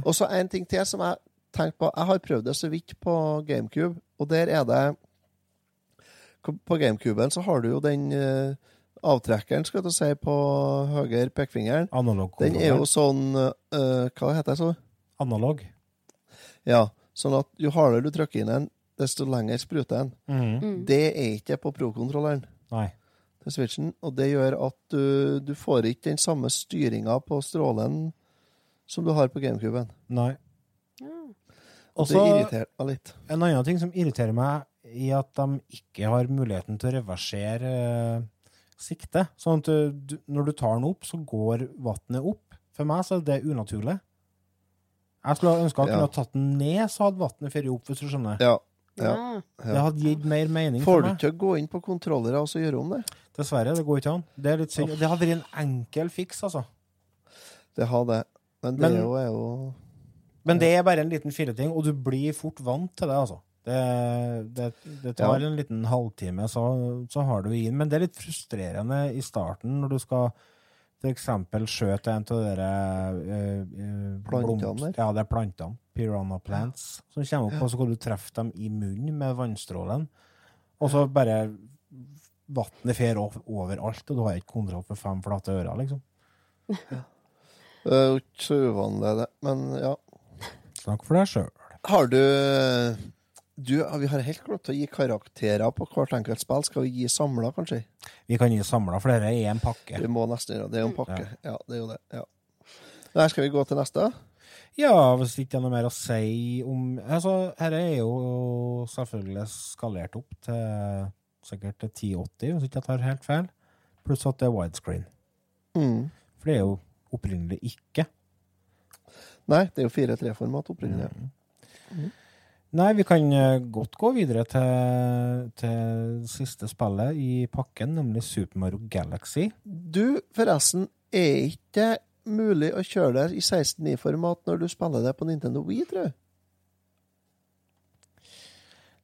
Og så en ting til som jeg tenkte på. Jeg har prøvd det så vidt på GameCube, og der er det På GameCuben så har du jo den uh, avtrekkeren, skal du si, på høyre pekefingeren. Analog. Den er jo sånn uh, Hva heter det så? Analog. Ja. Sånn at jo hardere du trykker inn den, desto lenger spruter den. Mm. Mm. Det er ikke på pro-kontrolleren. Nei. til Switchen, og det gjør at du, du får ikke den samme styringa på strålen som du har på GameCuben. Nei. Og Også- det irriterer meg litt. En annen ting som irriterer meg, er at de ikke har muligheten til å reversere eh, sikte. Sånn at du, du, når du tar den opp, så går vannet opp. For meg så er det unaturlig. Jeg skulle ønske jeg Ja. kunne ha tatt den ned, så hadde vannet fått opp, hvis du skjønner. Ja. ja. ja. Det hadde gitt mer mening Får for du meg. ikke gå inn på kontrollere og så gjøre om det? Dessverre, det går ikke an. Det er litt synd. Det hadde vært en enkel fiks, altså. Det har det. Men det Men- er jo, er jo Men det er bare en liten filleting, og du blir fort vant til det, altså. Det, det, det tar Ja. en liten halvtime, så, så har du inn. Men det er litt frustrerende i starten når du skal f.eks. skjøte en av dere uh, Plantene der? Ja, det er plantene. Piranha plants. Som kommer opp, og så kan du treffe dem i munnen med vannstrålen. Og så bare Vannet fer ov- overalt, og du har ikke kontroll på fem flate ører, liksom. Det er jo ikke så uvanlig, det. Men ja. Snakk for deg sjøl. Har du Du, vi har helt klart å gi karakterer på hvert enkelt spill. Skal vi gi samla, kanskje? Vi kan gi samla, for dette er en pakke. Vi må nesten gjøre det. Er jo en pakke. Ja, det er jo det. Ja. Der skal vi gå til neste? Ja, hvis det ikke er noe mer å si om Altså, dette er jo selvfølgelig skalert opp til sikkert til 1080, hvis ikke jeg tar helt feil. Pluss at det er widescreen. Mm. For det er jo opprinnelig ikke. Nei, det er jo 4-3-format opprinnelig. Nei, vi kan eh, godt gå videre til, til siste spillet i pakken, nemlig Super Mario Galaxy. Du, forresten, er ikke det mulig å kjøre der i 16.9-format når du spiller det på Nintendo Wii, tror jeg?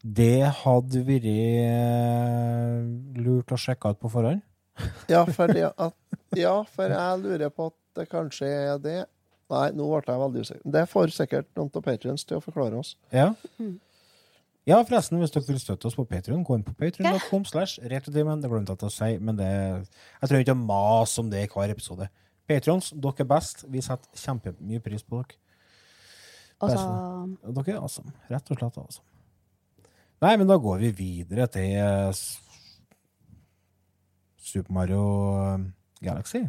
Det hadde vært eh, lurt å sjekke ut på forhånd. Ja, for, det at, ja, for jeg lurer på at det kanskje er det. Nei, nå ble jeg veldig usikker. Det får sikkert noen av patrions til å forklare oss. Ja. Ja, forresten, hvis dere vil støtte oss på Patreon, gå inn på patreon.com slash retrotimen. Det glemte jeg til å si, men det Jeg trenger ikke å mase om det i hver episode. Patrions, dere er best. Vi setter kjempemye pris på dere. Og Dere er awesome. Rett og slett awesome. Nei, men da går vi videre til eh, Super Mario eh, Galaxy.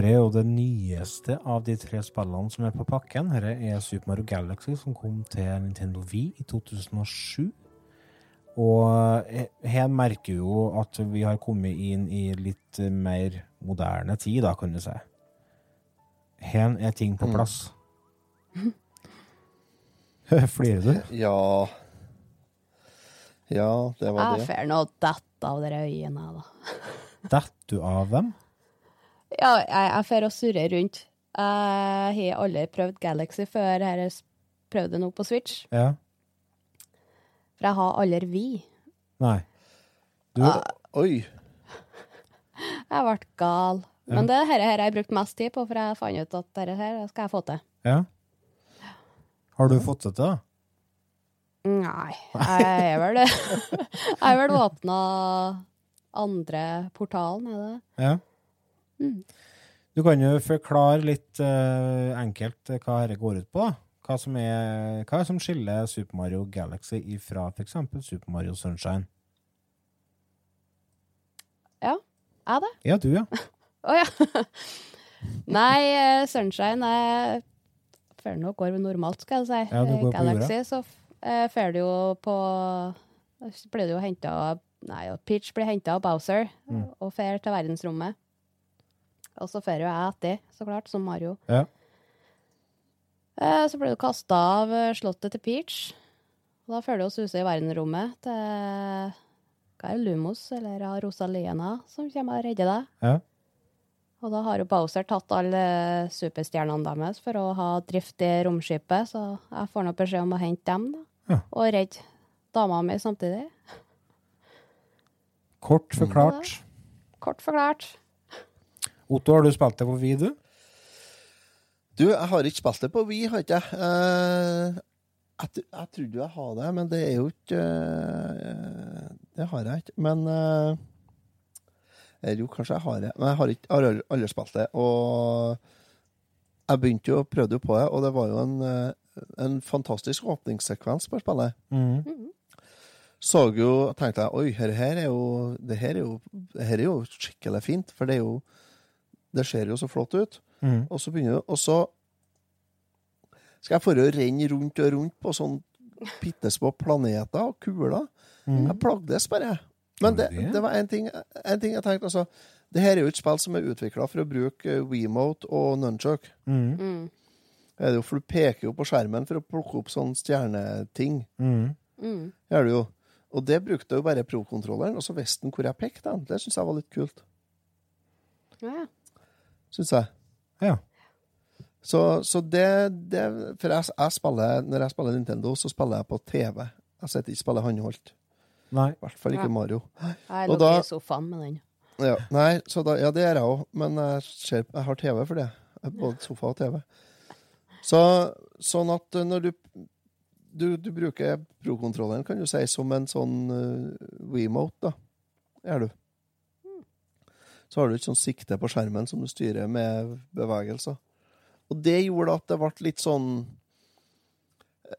Dette er jo det nyeste av de tre spillene som er på pakken. Dette er Super Mario Galaxy, som kom til Nintendo Wii i 2007. Og eh, her merker jo at vi har kommet inn i litt mer moderne tid, da, kan du si. Her er ting på plass. Flirer du? Ja Ja, det var det. jeg får nå dette av de øynene, da. Detter du av dem? Ja, jeg, jeg får å surre rundt. Jeg har aldri prøvd Galaxy før jeg har prøvd det nå på Switch. Ja. For jeg har aldri Vi. Nei. Du, jeg, Oi. Jeg ble gal. Men det her har jeg brukt mest tid på, for jeg fant ut at dette her skal jeg få til. ja. Har du fått det til, da? Nei, jeg er vel. Jeg har vel åpna andre portalen, er det? Ja. Mm. Du kan jo forklare litt uh, enkelt hva dette går ut på. da. Hva som, er, hva som skiller Super Mario Galaxy fra f.eks. Super Mario Sunshine? Ja, er det? Ja, du, ja. Å ja. Nei, eh, Sunshine er Før nå går normalt, skal jeg si. Ja, du går på Galaxy, så får du jo på Så blir du jo henta Nei, Peach blir henta av Bowser Mm. og fer til verdensrommet. Og så får jo jeg etter, så klart, som Mario. Ja. Eh, Så blir du kasta av eh, slottet til Peach. Og da følger oss ute i verdensrommet til hva er det, Lumos eller Rosalina Rosalena som kommer og redder deg. Ja. Og da har jo Bowser tatt alle superstjernene deres for å ha drift i romskipet, så jeg får nå beskjed om å hente dem, da. Ja. Og redde dama mi samtidig. Kort forklart. Kort forklart. Otto, har du spilt det på Wii, du? Du, jeg har ikke spilt det på Wii, har ikke jeg. Uh, jeg, jeg trodde jeg hadde det, men det er jo ikke uh, Det har jeg ikke. Men eller Jo, kanskje jeg har det. Men jeg har ikke jeg har aldri- spilt det. Og jeg begynte jo prøvde jo på det, og det var jo en, en fantastisk åpningssekvens på spillet. Mhm. så jo, tenkte jeg oi, her, her er jo, det her er jo, her er jo skikkelig fint, for det er jo Det ser jo så flott ut. Mm. Og så begynner Og så skal jeg for å renne rundt og rundt på sånn bitte små planeter og kuler. Mm. Jeg plagdes bare. Men det, det? det var en ting, ting jeg tenkte altså, Det her er jo et spill som er utvikla for å bruke eh, WeMote og Nunchuck. Mm. Mm. Jo for Du peker jo på skjermen for å plukke opp sånne stjerneting. Mm. Mm. Gjør du jo. Og det brukte jo bare pro-kontrolleren, og så visste han hvor jeg pekte. Det syns jeg var litt kult. Ja, ja. Syns jeg. Ja. Så, så det, det For jeg, jeg spiller, når jeg spiller Nintendo, så spiller jeg på TV. Jeg sitter ikke spiller håndholdt. Nei. I hvert fall ikke Mario. Jeg lå i sofaen med den. Ja, nei, så da, ja, det gjør jeg òg, men jeg, ser, jeg har TV for det. Både sofa og TV. Så, sånn at uh, når du, du, du bruker pro-kontrolleren, kan du si, som en sånn uh, WeMote, da. Gjør du. Så har du et sånn sikte på skjermen som du styrer med bevegelser. Og det gjorde at det ble litt sånn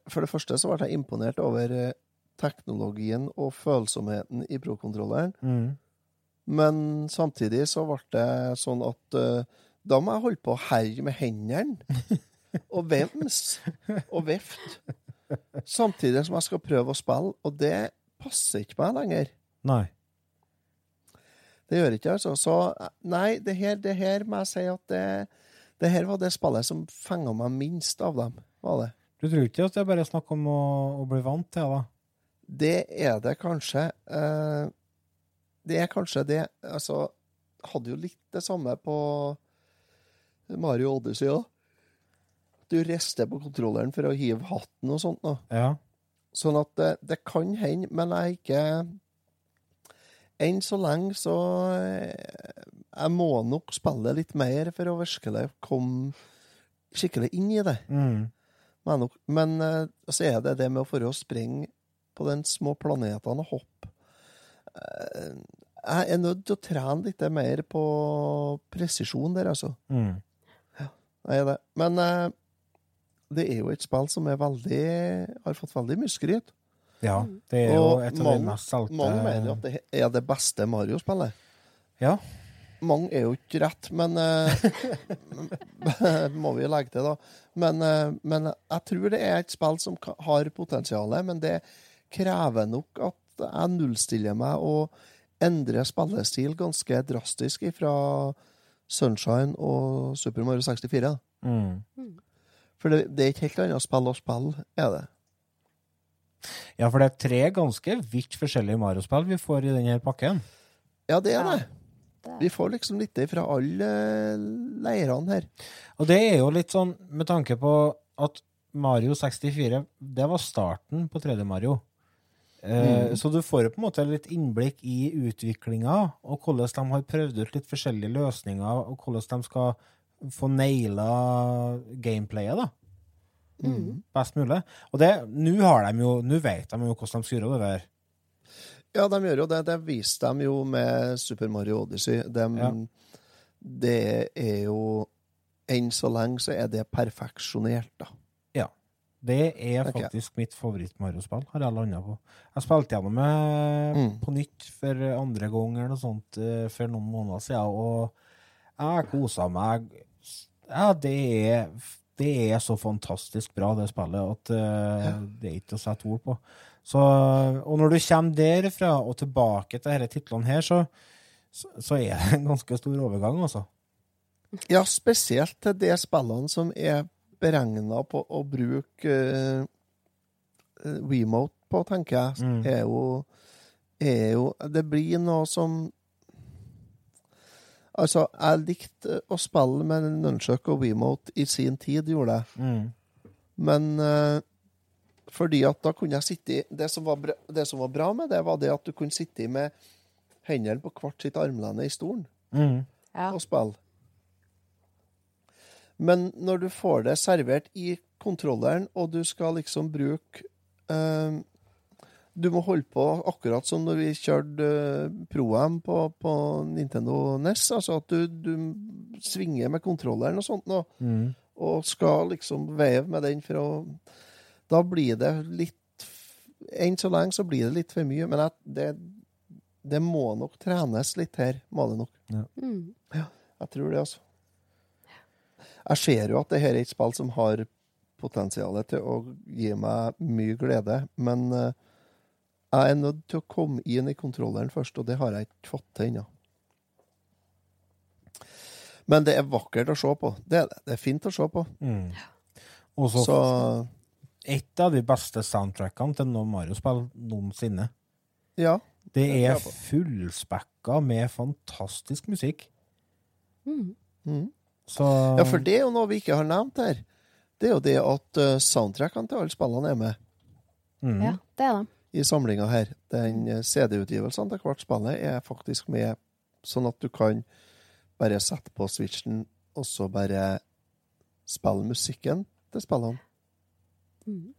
For det første så ble jeg imponert over eh, teknologien og følsomheten i pro-kontrolleren. Mm. Men samtidig så ble det sånn at uh, da må jeg holde på å herje med hendene. Og vems og vifte. Samtidig som jeg skal prøve å spille, og det passer ikke meg lenger. Nei. Det gjør ikke altså. Så nei, det her, det her må jeg si at det, det her var det spillet som fenga meg minst av dem. var det. Du tror ikke at det er bare snakk om å, å bli vant til det? da? Det er det kanskje. Eh, det er kanskje det Altså, hadde jo litt det samme på Mario Odyssey òg. Du rister på kontrolleren for å hive hatten og sånt. nå. Ja. Sånn at det, det kan hende, men jeg er ikke Enn så lenge så eh, Jeg må nok spille litt mer for å virkelig komme skikkelig inn i det. Mm. Men, men eh, så er det det med å få å springe på den små planetene og hoppe. Eh, Jeg er nødt til å trene litt mer på presisjon der, altså. Mm. Jeg er det. Men det er jo et spill som veldig har fått veldig mye skryt. Ja, det er jo Og et av de mange- mest solgte Mange mener jo at det er det beste Mario-spillet. Ja. Mange er jo ikke rett, men eh, Må vi legge til, da. Men, eh, men jeg tror det er et spill som har potensial, men det krever nok at jeg nullstiller meg og endrer spillestil ganske drastisk fra Sunshine og Super Mario 64. Mm. For det, det er ikke helt annet spill å spille, er det. Ja, for det er tre ganske vidt forskjellige Mario-spill vi får i denne pakken. Ja, det er det. Vi får liksom litt fra alle leirene her. Og det er jo litt sånn med tanke på at Mario 64, det var starten på 3D Mario. Eh, Mm. Så du får jo på en måte litt innblikk i utviklinga, og hvordan de har prøvd ut litt forskjellige løsninger, og hvordan de skal få naila gameplayet, da. Mm. Best mulig. Og det, nå vet de jo hvordan de skal gjøre det der. Ja, de gjør jo det. Det viste de jo med Super Mario Odyssey. De, Ja. Det er jo Enn så lenge så er det perfeksjonert, da. Ja. Det er faktisk faktisk mitt favoritt-Mario-spill, har jeg landa på. Jeg spilte gjennom det Mm. på nytt for andre gang eller noe sånt eh, for noen måneder siden, og jeg kosa meg. Ja, det er, det er så fantastisk bra, det spillet, at eh, det er ikke å sette ord på. Så, og når du kommer derfra og tilbake til disse titlene her, så, så, så er det en ganske stor overgang, altså. Ja, spesielt til de spillene som er beregna på å bruke uh, remote på, tenker jeg, Mm. er, jo, er jo Det blir noe som Altså, jeg likte å spille med Nunchuck og Wemote i sin tid, gjorde jeg. Mm. Men uh, fordi at da kunne jeg sitte i det som, var bra, det som var bra med det, var det at du kunne sitte med hendene på hvert sitt armlene i stolen Mm. Ja. og spille. Men når du får det servert i kontrolleren, og du skal liksom bruke eh, Du må holde på akkurat som når vi kjørte eh, Pro-Am på, på Nintendo NES. Altså at du, du svinger med kontrolleren og sånt nå, Mm. og skal liksom veve med den for å Da blir det litt enn så lenge så blir det litt for mye. Men jeg, det, det må nok trenes litt her, må det nok. Mm. Ja, jeg tror det, altså. Jeg ser jo at det her er et spill som har potensial til å gi meg mye glede, men eh, jeg er nødt til å komme inn i kontrolleren først, og det har jeg ikke fått til ennå. Men det er vakkert å se på. Det er det. Det er fint å se på. Mm. Og så Så et av de beste soundtrackene til noe Mario-spill noensinne. ja. Det er fullspekka med fantastisk musikk. Mm. Mm. Så ja, for det er jo noe vi ikke har nevnt her. Det er jo det at uh, soundtrackene til alle spillene er med mm. Ja, det er det. I samlinga her. Den eh, CD-utgivelsen til hvert spillet er faktisk med, sånn at du kan bare sette på switchen og så bare spille musikken til spillene. Mm.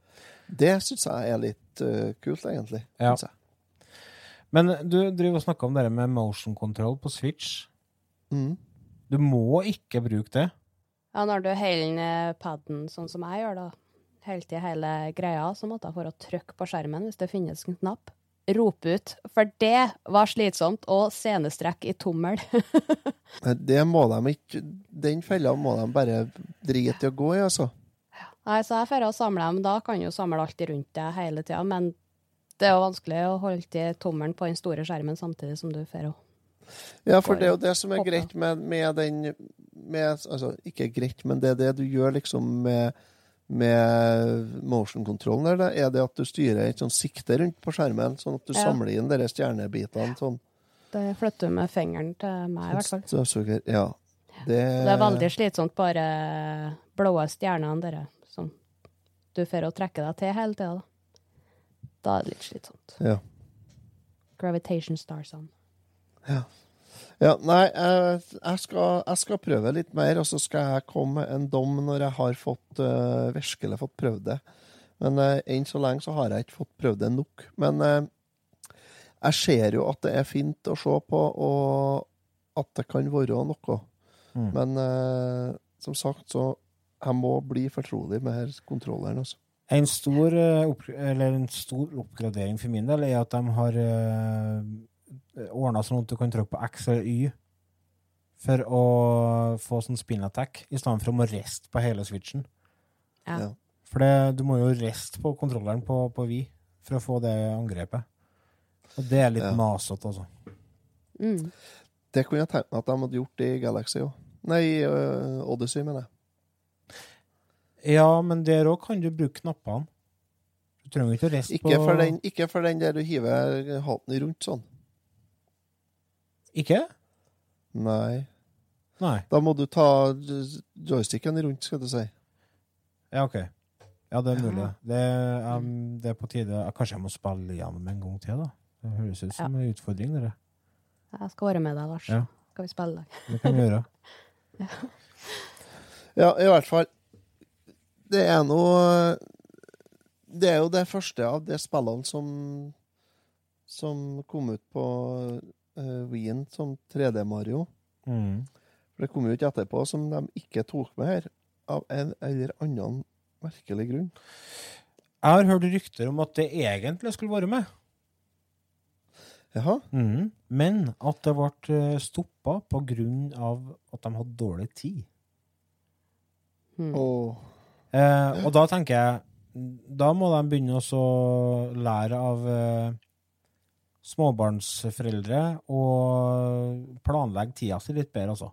Det syns jeg er litt uh, kult, egentlig. Ja. synes jeg. Men du driver og snakker om det med motion control på Switch. Mm. Du må ikke bruke det. Ja, når du holder ned paden sånn som jeg gjør, da, helt i hele greia, så måtte jeg for å trykke på skjermen hvis det finnes en knapp. Rope ut. For det var slitsomt. Og scenestrekk i tommel. Det må de ikke Den fella må de bare drite i å gå i, altså. Nei, så jeg drar å samle dem. Da kan jo samle alltid rundt deg hele tida. Men det er jo vanskelig å holde til tommelen på den store skjermen samtidig som du drar å Ja, for det er jo det som er greit med, med den med, Altså, ikke greit, men det er det du gjør liksom med, med motion-kontrollen der, er det at du styrer et sånt sikte rundt på skjermen, sånn at du Ja. samler inn de stjernebitene sånn. Det flytter du med fingeren til meg, i hvert fall. Støvsuger. Ja. Det, Det er veldig slitsomt, bare blå stjernene dere, som du får å trekke deg til hele tida. Da. da er det litt slitsomt. Ja. Gravitation starsene. Ja. Ja, nei, jeg, skal, jeg skal prøve litt mer, og så skal jeg komme med en dom når jeg har fått uh, virkelig fått prøvd det. Men uh, enn så lenge så har jeg ikke fått prøvd det nok. Men uh, jeg ser jo at det er fint å se på, og at det kan være noe. Mm. Men som sagt, så jeg må bli fortrolig med her kontrolleren. Altså. En stor, en stor oppgradering for min del er at de har ordna sånn at du kan trykke på X eller Y for å få sånn spin attack, i stedet for å må riste på hele switchen. Ja. For det, du må jo riste på kontrolleren på, på Vi for å få det angrepet. Og det er litt Ja. masete, altså. Mm. Det kunne jeg tenkt meg at de hadde gjort i Galaxy òg. Nei, uh, Odyssey, mener jeg. Ja, men der òg kan du bruke knappene. Du trenger ikke å riste Ikke på for, den, ikke for den der du hiver haten rundt sånn. Ikke? Nei. Nei. Da må du ta joysticken rundt, skal du si. Ja, OK. Ja, det er mulig. Det, um, det er på tide Kanskje jeg må spille igjennom en gang til, da. Det høres ut som en utfordring, dere. Jeg skal være med deg, Lars. Ja. Skal vi spille lag? Det kan vi gjøre. Ja, i hvert fall. Det er noe Det er jo det første av de spillene som som kom ut på uh, Wien som 3D-Mario. Mm. For det kom jo ikke etterpå, som de ikke tok med her, av en eller annen merkelig grunn. Jeg har hørt rykter om at det egentlig skulle være med, Jaha? Mm. men at det ble stoppa på grunn av at de hadde dårlig tid. Mm. Og Eh, og da tenker jeg Da må de begynne å lære av eh, småbarnsforeldre og planlegge tida si litt bedre, altså.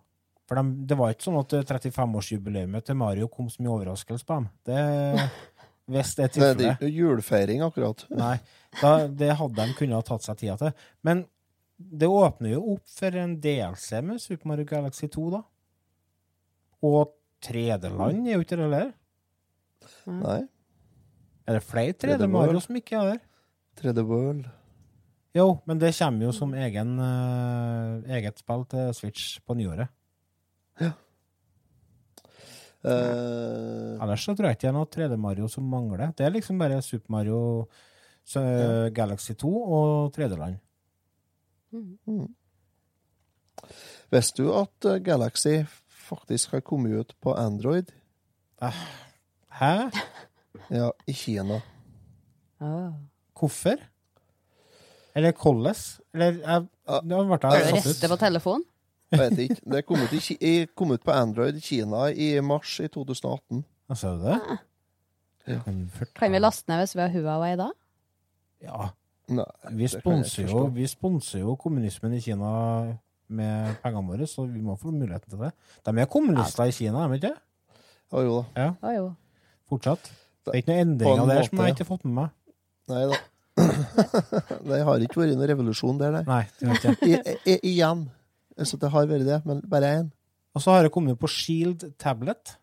For de, det var ikke sånn at 35-årsjubileet til Mario kom som en overraskelse på dem. Det, hvis det er tilfellet. det er ikke julefeiring, akkurat. Nei, da, det hadde de kunnet ha tatt seg tida til. Men det åpner jo opp for en DLC med Super Mario Galaxy 2, da. Og 3D-land er jo ikke det heller. Nei. Er det flere 3D 3D Mario som ikke er der? 3D World. Jo, men det kommer jo som egen, uh, eget spill til Switch på nyåret. Eh, Ellers så tror jeg ikke det er noe 3D Mario som mangler. Det er liksom bare Super Mario så, Galaxy 2 og 3D-land. mm. Visste du at eh, Galaxy faktisk har kommet ut på Android? Hæ? Ja, i Kina. Ah. Hvorfor? Eller hvordan? Eller jeg, Nå ble Har jeg satt reste på telefon? Jeg vet ikke. Det kom ut, i, kom ut på Android i Kina i mars i 2018. Jeg Sa du det? Ja. Kan? Kan vi laste ned hvis vi har Huawei da? Ja. Nei, Vi det kan jeg sponser, jo, forstå. vi sponser jo kommunismen i Kina med pengene våre, så vi må få muligheten til det. De er kommunister i Kina, er de ikke? Ja, jo da. Ja, Å jo. fortsatt. Det er ikke noen På en endringer der som måte, jeg ikke har fått med meg. Nei da. det har ikke vært noen revolusjon der, nei. Nei, det har ikke. I, i, igjen. Så det har vært det, men bare én. Og så har det kommet på Shield Tablet.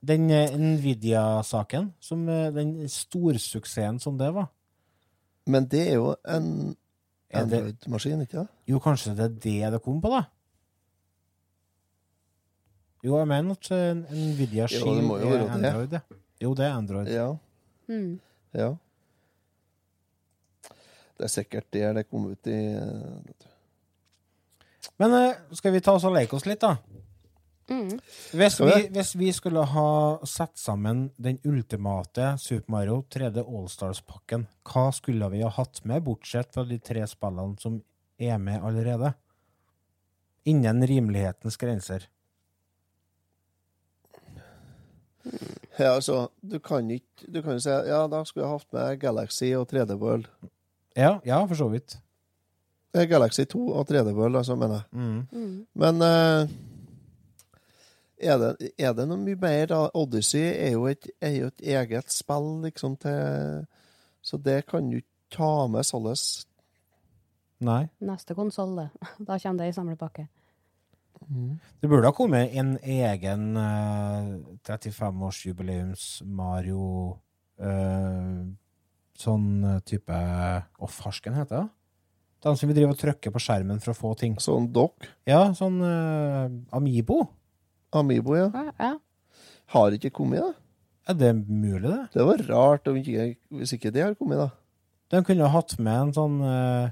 Den eh, Nvidia-saken, som eh, den storsuksessen som det var. Men det er jo en Android-maskin, ikke sant? Jo, kanskje det er det det kom på, da? Jo, jeg mener at eh, Nvidia Jo, det Shield må jo er være det. Android, ja. Jo, det er Android. Ja. Mm. ja. Det er sikkert der det kom ut i eh, Men eh, skal vi ta oss og leke oss litt, da? Mm. Hvis vi, vi? hvis vi skulle ha satt sammen den ultimate Super Mario 3D Allstars-pakken, hva skulle vi ha hatt med, bortsett fra de tre spillene som er med allerede? Innen rimelighetens grenser. Ja, altså, du kan ikke Du kan jo si ja, da skulle jeg hatt med Galaxy og 3D World. Ja, ja, for så vidt. Eh, Galaxy 2 og 3D World, altså, mener jeg. Mm. Mm. Men eh, er, det, er det noe mye mer, da? Odyssey er jo et, er jo et eget spill, liksom, til Så det kan du ikke ta med sånn. Nei. Neste konsoll, det. Da kommer det i samlepakke. Det burde ha kommet en egen uh, 35-årsjubileums Mario eh, Sånn eh, type Å, farsken heter det? Den som vi driver og trykker på skjermen for å få ting. Sånn dock. Ja, sånn uh, Amibo. Amibo, ja. Ja, ja. Har ikke kommet, da. Er det mulig, det? Det var rart om ikke, hvis ikke det har kommet, da. Den kunne ha hatt med en sånn uh,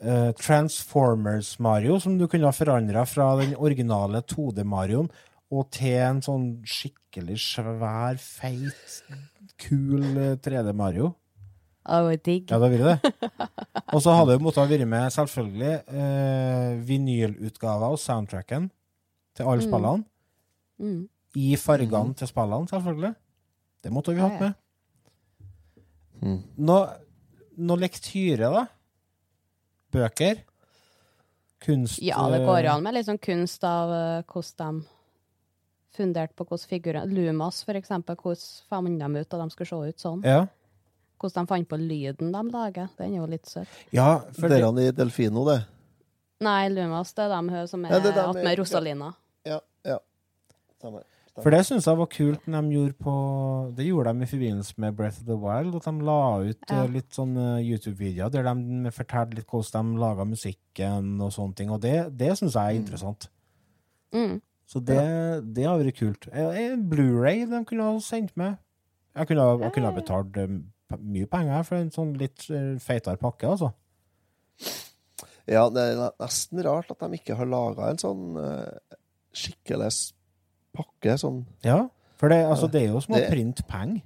uh, Transformers-Mario, som du kunne ha forandra fra den originale 2D-Marioen og til en sånn skikkelig svær, feit, kul eh, 3D-Mario. Å, digg. Ja, det har det. Og så hadde det måttet ha vært med, selvfølgelig, eh, vinylutgaver og soundtracken til alle Mm. spillene. Mm. I fargene til spillene, selvfølgelig. Det måtte vi hatt med. Noe, noe lektyre, da? Bøker? Kunst Ja, det går eh, an med litt sånn kunst av eh, hvordan de Fundert på hvordan figurer Lumas, for eksempel, hvordan fant de ut at de skulle se ut sånn? Ja. Hvordan de fant på lyden de lager. Den er jo litt søt. ja, for Det er han i Delfino, det. Nei, Lumas, det er de som er Ja, det er dem- attmed Rosalina. Ja. ja. Stemmer. Stemmer. for det syns jeg var kult når de gjorde på Det gjorde de i forbindelse med Breath of the Wild, at de la ut Ja. eh, litt sånn eh, YouTube-videoer der de fortalte litt hvordan de laga musikken og sånne ting, og det, det syns jeg er interessant. Mm. Så det, det har vært kult. Eh, Blu-ray de kunne ha sendt med. Jeg kunne, ha- jeg kunne ha betalt eh, mye penger for en sånn litt eh, feitere pakke, altså. Ja, det er nesten rart at de ikke har laga en sånn eh, skikkelig pakke. Sånn. Ja, for det, altså, det er jo som å printe penger.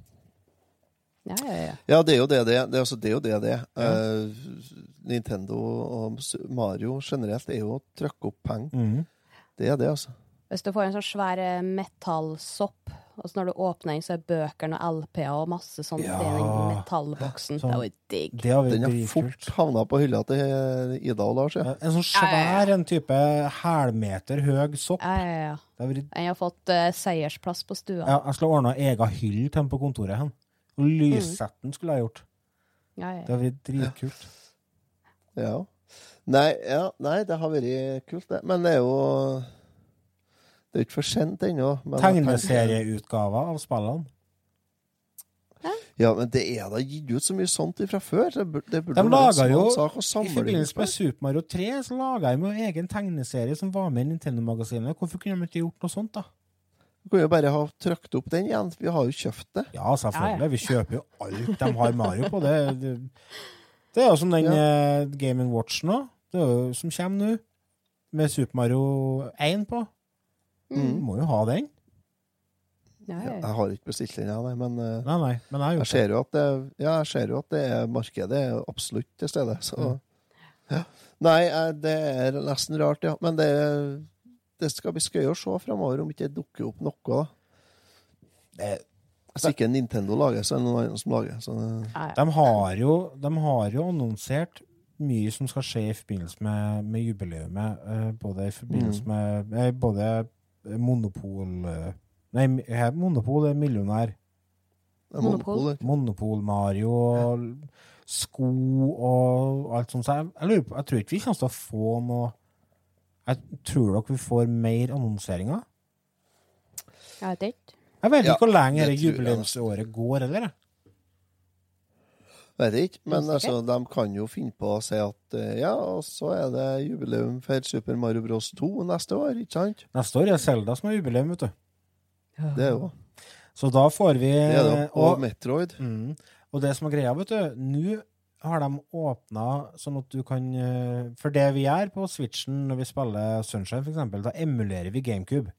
Ja, ja, ja. Ja, det er jo det det er. Er, altså, det, er, jo det, det. er. Uh, Nintendo og Mario generelt er jo å trykke opp penger. Mm. Det er det, altså. Hvis du får en sånn svær eh, metallsopp, og så når du åpner den, så er bøkene og LP-er og masse sånt i den Ja. metallboksen. Sånn. Det var jo digg. Det har Den har fort havna på hylla til Ida og Lars. Ja. Ja, En sånn svær en type hælmeter høy sopp. Ja, ja, ja. Det har vært, har fått uh, seiersplass på stua. ja, jeg skulle ordna ega hyll til den på kontoret. Hen. Og lyssetten skulle jeg gjort. Ja, ja, Det har vært dritkult. Ja. Nei, ja, nei, det har vært kult, det. Men det er jo Det er ikke for sent ennå. Tegneserieutgaver av spillene. Ja, men det er da gitt ut så mye sånt fra før. Det burde, det burde De laga jo, I forbindelse med. Super Mario 3 så laga de jo egen tegneserie som var med i Nintendo-magasinet. Hvorfor kunne de ikke gjort noe sånt, da? Vi kunne jo bare ha trykt opp den igjen. Vi har jo kjøpt det. Ja, selvfølgelig. Vi kjøper jo alt de har Mario på. Det, det, det er jo som den eh, Game Watch nå. Det er jo som kommer nå. Med Super Mario 1 på. Mm. Du må jo ha den. Ja. Jeg har ikke bestilt den, jeg, men eh, Nei, nei, men jeg jeg ser jo at det, ja, jeg ser jo at det er markedet er absolutt til stede. Så. Ja. Nei, eh, det er nesten rart, ja. Men det, det skal bli skøy å se framover om ikke det dukker opp noe. da. Hvis ikke Nintendo lager, så er det noen andre som lager. Så det. De har jo, de har jo annonsert mye som skal skje i forbindelse med, med jubileumet. eh, både i forbindelse Mm. med Både Monopol eh, Nei, Monopol er millionær. det er Monopol. Monopol Monopol, Mario og sko og alt sånt. Så jeg, jeg lurer på Jeg tror ikke vi kommer til å få noe Jeg tror dere vi får mer annonseringer. Jeg vet ikke. Jeg vet Ja, ikke hvor lenge det jubileumsåret går, eller? Jeg. Vet ikke, men altså, de kan jo finne på å si at eh, ja, og så er det jubileum for Super Mario Bros 2 neste år, ikke sant? Neste år er Selda som har jubileum, vet du. Det er jo Så da får vi det. Er det. Og og, Metroid. mm, og det som er greia, vet du Nå har de åpna sånn at du kan eh, For det vi gjør på Switchen når vi spiller Sunshine, eksempel, da emulerer vi GameCube.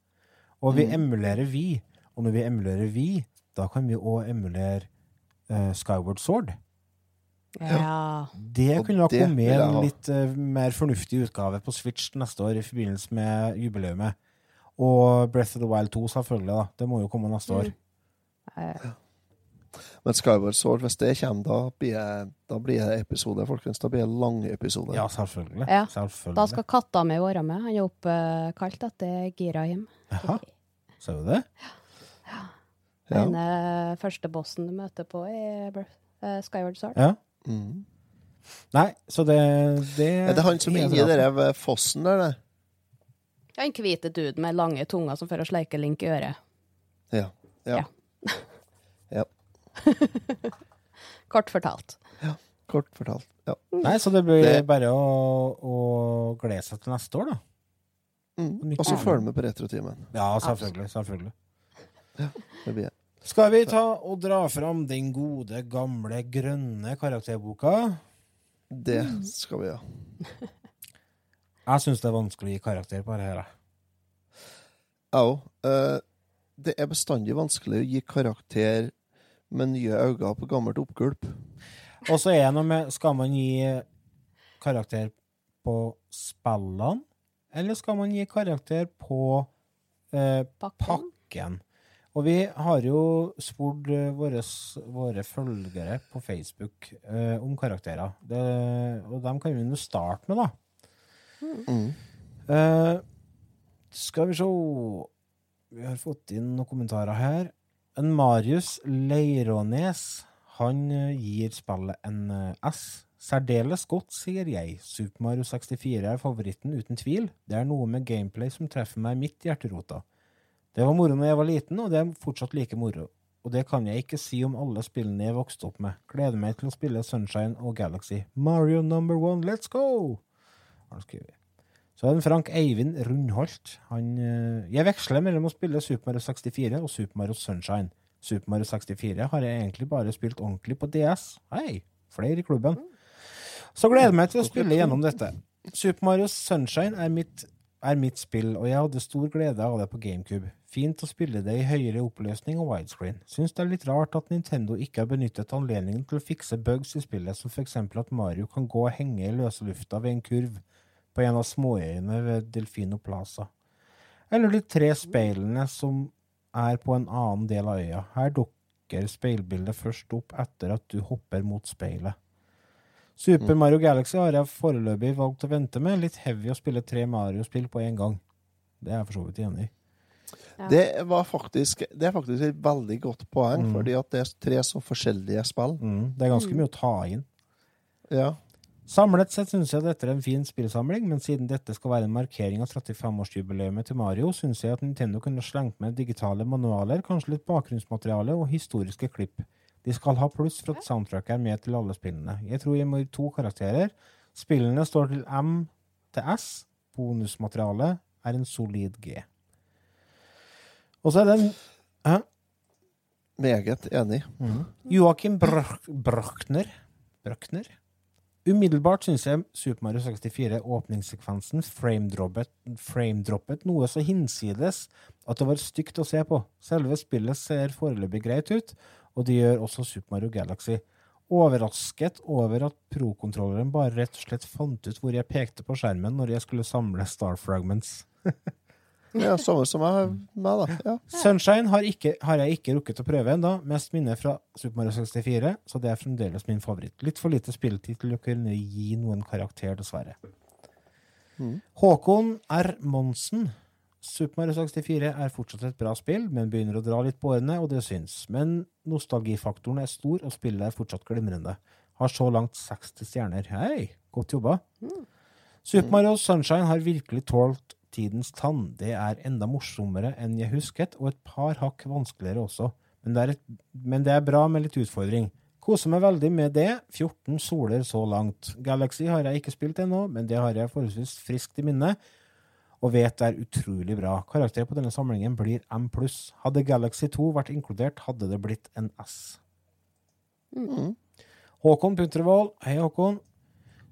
Og vi Mm. emulerer vi. Og når vi emulerer vi, da kan vi òg emulere uh, Skyward Sword. Ja. Det kunne ha kommet en litt uh, mer fornuftig utgave på Switch neste år i forbindelse med jubileumet. Og Breath of the Wild 2, selvfølgelig. da. Det må jo komme neste år. Ja. Men Skyward Sword, hvis det kommer, da blir, jeg, da blir det episode, folkens. Da blir det lange episoder. Ja, selvfølgelig. Ja, selvfølgelig. Da skal katta mi være med. Han er oppkalt etter Girahim. Jaha, ser du det? Ja. Den eh, første bossen du møter på i eh, Skyward Sword. Ja. Mm. Nei, så det, det Er det han som er inni den ved fossen der, det? En hvite dude med lange tunger som fører sleike Link i øret. Ja. Ja. ja. Kort fortalt. Ja, Kort fortalt. Ja. Nei, så det blir Det- bare å, å glede seg til neste år, da. Mm. Og så følg med på Retrotimen. Ja, selvfølgelig. selvfølgelig. Det blir det. Skal vi ta og dra fram den gode, gamle, grønne karakterboka? Det skal vi ja. Jeg syns det er vanskelig å gi karakter på dette. her. jeg. Jeg òg. Eh, det er bestandig vanskelig å gi karakter med nye øyne på gammelt oppgulp. Og så er det noe med Skal man gi karakter på spillene, eller skal man gi karakter på eh, Pakken. pakken? Og vi har jo spurt eh, våre, våre følgere på Facebook eh, om karakterer. Det, og dem kan vi jo starte med, da. Mm. Eh, skal vi se Vi har fått inn noen kommentarer her. En Marius Leirånes han eh, gir spillet en eh, S. Særdeles godt, sier jeg. Super Mario 64 er favoritten, uten tvil. Det er noe med gameplay som treffer meg midt i hjerterota. Det var moro når jeg var liten, og det er fortsatt like moro. Og det kan jeg ikke si om alle spillene jeg vokste opp med. Gleder meg til å spille Sunshine og Galaxy. Mario number one, let's go! Han skrevet. Så er det Frank Eivind Rundholt. Han, eh, jeg veksler mellom å spille Super Mario 64 og Super Mario Sunshine. Super Mario 64 har jeg egentlig bare spilt ordentlig på DS. Hei, flere i klubben. Så gleder jeg meg til å spille gjennom dette. Super Mario Sunshine er mitt, er mitt spill, og jeg hadde stor glede av det på GameCube. Fint å spille det i høyere oppløsning og widescreen. Syns det er litt rart at Nintendo ikke har benyttet anledningen til å fikse bugs i spillet, som f.eks. at Mario kan gå og henge i løse lufta ved en kurv på en av småøyene ved Delfino Plaza. Eller de tre speilene som er på en annen del av øya. Her dukker speilbildet først opp etter at du hopper mot speilet. Super Mario Galaxy har jeg foreløpig valgt å vente med. Litt heavy å spille tre Mario-spill på en gang. Det er jeg for så vidt enig i. Ja. Det, var faktisk, det er faktisk et veldig godt poeng, Mm. fordi at det er tre så forskjellige spill. Mm, det er ganske mye å ta inn. Ja. Samlet sett syns jeg dette er en fin spillsamling, men siden dette skal være en markering av 35-årsjubileet til Mario, syns jeg at Nintendo kunne slengt med digitale manualer, kanskje litt bakgrunnsmateriale og historiske klipp. De skal ha pluss for at soundtracket er med til alle spillene. Jeg tror jeg må gi to karakterer. Spillene står til M til S. Bonusmaterialet er en solid G. Og så er den Hæ? Meget enig. Joakim Brachner Brøchner? Umiddelbart syns jeg Super Mario 64 åpningssekvensen framedroppet frame noe så hinsides at det var stygt å se på. Selve spillet ser foreløpig greit ut, og det gjør også Super Mario Galaxy. Overrasket over at pro-kontrolleren bare rett og slett fant ut hvor jeg pekte på skjermen når jeg skulle samle Star Fragments. Ja, samme som jeg, meg, da. Ja. Sunshine har, ikke, har jeg ikke rukket å prøve ennå. Mest minne fra Super Mario 64, så det er fremdeles min favoritt. Litt for lite spilletid til å kunne gi noen karakter, dessverre. Mm. Håkon R. Monsen. Super Mario 64 er fortsatt et bra spill, men begynner å dra litt på årene, og det syns. Men nostalgifaktoren er stor, og spillet er fortsatt glimrende. Har så langt 60 stjerner. Hei, godt jobba. Super Mario Sunshine har virkelig tålt tidens tann. Det er enda morsommere enn jeg husket, og et par hakk vanskeligere også. Men det er, et, men det er bra med litt utfordring. Koser meg veldig med det. 14 soler så langt. Galaxy har jeg ikke spilt ennå, men det har jeg forholdsvis friskt i minne. Og vet det er utrolig bra. Karakter på denne samlingen blir M+. Hadde Galaxy 2 vært inkludert, hadde det blitt en S. Håkon Puntervold. Hei, Håkon.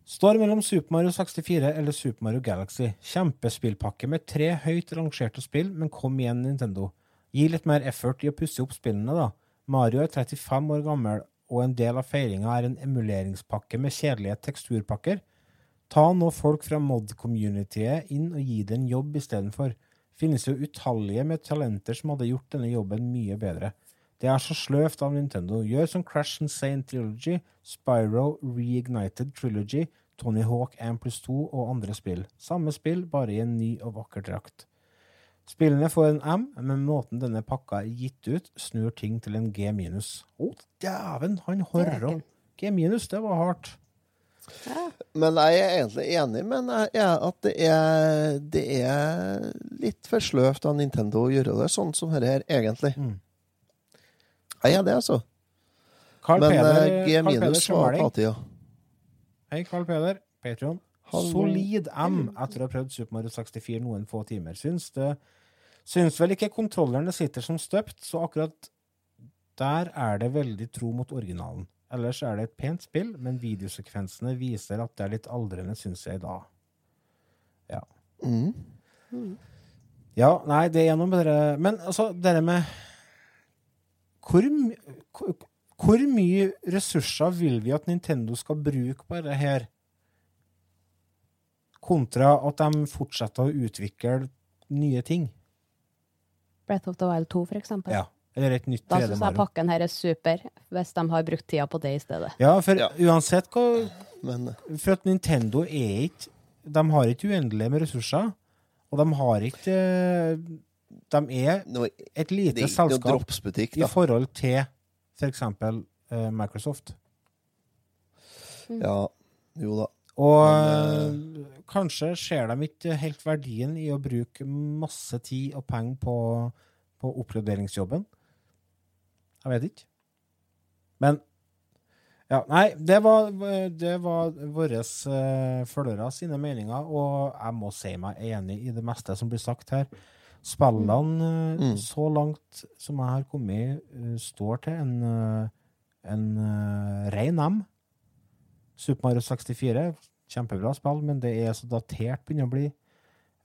Står mellom Super Mario 64 eller Super Mario Galaxy. Kjempespillpakke med tre høyt rangerte spill, men kom igjen, Nintendo. Gi litt mer effort i å pusse opp spillene, da. Mario er 35 år gammel, og en del av feiringa er en emuleringspakke med kjedelige teksturpakker. Ta nå folk fra mod-communityet inn og gi det en jobb istedenfor. Finnes jo utallige med talenter som hadde gjort denne jobben mye bedre. Det er så sløvt av Nintendo. Gjør som Crash Insane Trilogy, Spyro Reignited Trilogy, Tony Hawk M pluss 2 og andre spill. Samme spill, bare i en ny og vakker drakt. Spillene får en M, men måten denne pakka er gitt ut, snur ting til en G minus. Å, dæven, han horra. G minus, det var hardt. Men jeg er egentlig enig med at det er, det er litt for sløvt av Nintendo å gjøre det sånn som dette her, egentlig. Mm. Jeg er det, altså. Carl Men Peder, eh, G minus var på tida. Hei, Carl Peder. Patreon. Solid M etter å ha prøvd Super Mario 64 noen få timer. Syns, det, syns vel ikke kontrollerne sitter som støpt, så akkurat der er det veldig tro mot originalen. Ellers er det et pent spill, men videosekvensene viser at det er litt aldrende, syns jeg da. Ja. Mm. Ja, nei, det er noe med dere Men altså, det med hvor, hvor, hvor mye ressurser vil vi at Nintendo skal bruke på det her? Kontra at de fortsetter å utvikle nye ting. Breath of the Wild 2, for eksempel. Ja. Eller et nytt Da 3D syns jeg pakken her er super, hvis de har brukt tida på det i stedet. Ja, for uansett hva Men For at Nintendo er ikke De har ikke uendelig med ressurser. Og de har ikke eh, De er et lite er selskap i forhold til f.eks. Uh, Microsoft. Ja, jo da. Og Men, eh, kanskje ser de ikke helt verdien i å bruke masse tid og penger på, på oppgraderingsjobben. Jeg vet ikke. Men ja, nei, det var, det var våre uh, følgere sine meninger, og jeg må si meg enig i det meste som blir sagt her. Spillene, eh, Mm. så langt som jeg har kommet, eh, står til en, eh, en rein M. Super Mario 64, kjempebra spill, men det er så datert begynner å bli.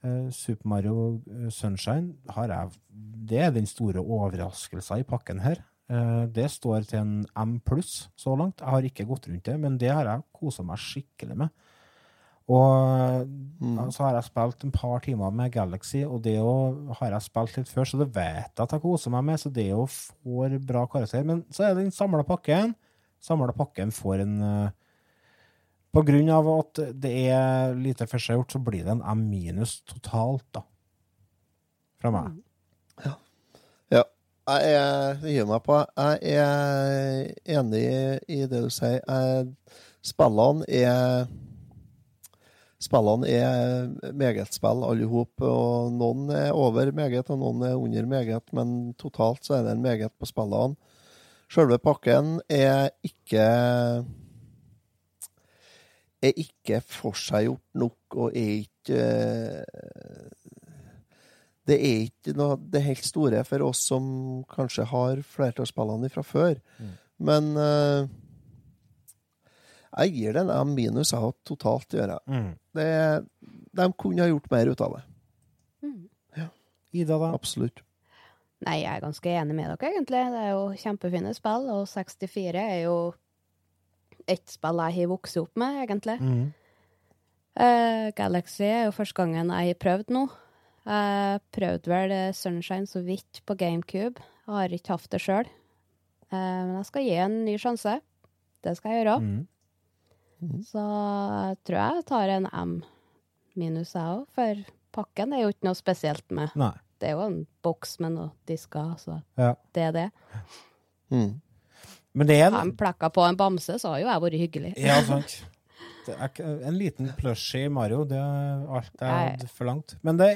Eh, Super Mario eh, Sunshine har jeg Det er den store overraskelsen i pakken her. Eh, det står til en M pluss så langt. Jeg har ikke gått rundt det, men det har jeg kosa meg skikkelig med. Og Mm. så har jeg spilt en par timer med Galaxy, og det jo, har jeg spilt litt før, så det vet jeg at jeg koser meg med. Så det jo får bra karakter. Men så er det den samla pakken. Samla pakken får en eh, På grunn av at det er lite forseggjort, så blir det en M minus totalt, da. Fra meg. Ja. Jeg er, meg på. Jeg er enig i det du sier. Spillene er Spillene er meget spill, alle hop. Noen er over meget, og noen er under meget, men totalt så er det en meget på spillene. Selve pakken er ikke er ikke forseggjort nok, og er ikke Det er ikke noe det helt store for oss som kanskje har flertallsspillene fra før. Men uh, Jeg gir det en M minus, jeg har totalt å gjøre. Mm. Det, de kunne ha gjort mer ut av det. Ida, da? Absolutt. Nei, jeg er ganske enig med dere, egentlig. Det er jo kjempefine spill, og 64 er jo et spill jeg har vokst opp med, egentlig. Mm. Uh, Galaxy er jo første gangen jeg har prøvd nå. Jeg prøvde vel eh, Sunshine så vidt på GameCube. Jeg har ikke hatt det sjøl. men jeg skal gi en ny sjanse. Det skal jeg gjøre. Mm. Så jeg tror jeg tar en M minus, jeg òg, for pakken er jo ikke noe spesielt med. Nei. Det er jo en boks med noen disker, så Ja. det er det. Mm. Men det er Har de plekka på en bamse, så har jo jeg vært hyggelig. Ja, sant. Er en liten plushie Mario, det er alt jeg hadde forlangt. Men det,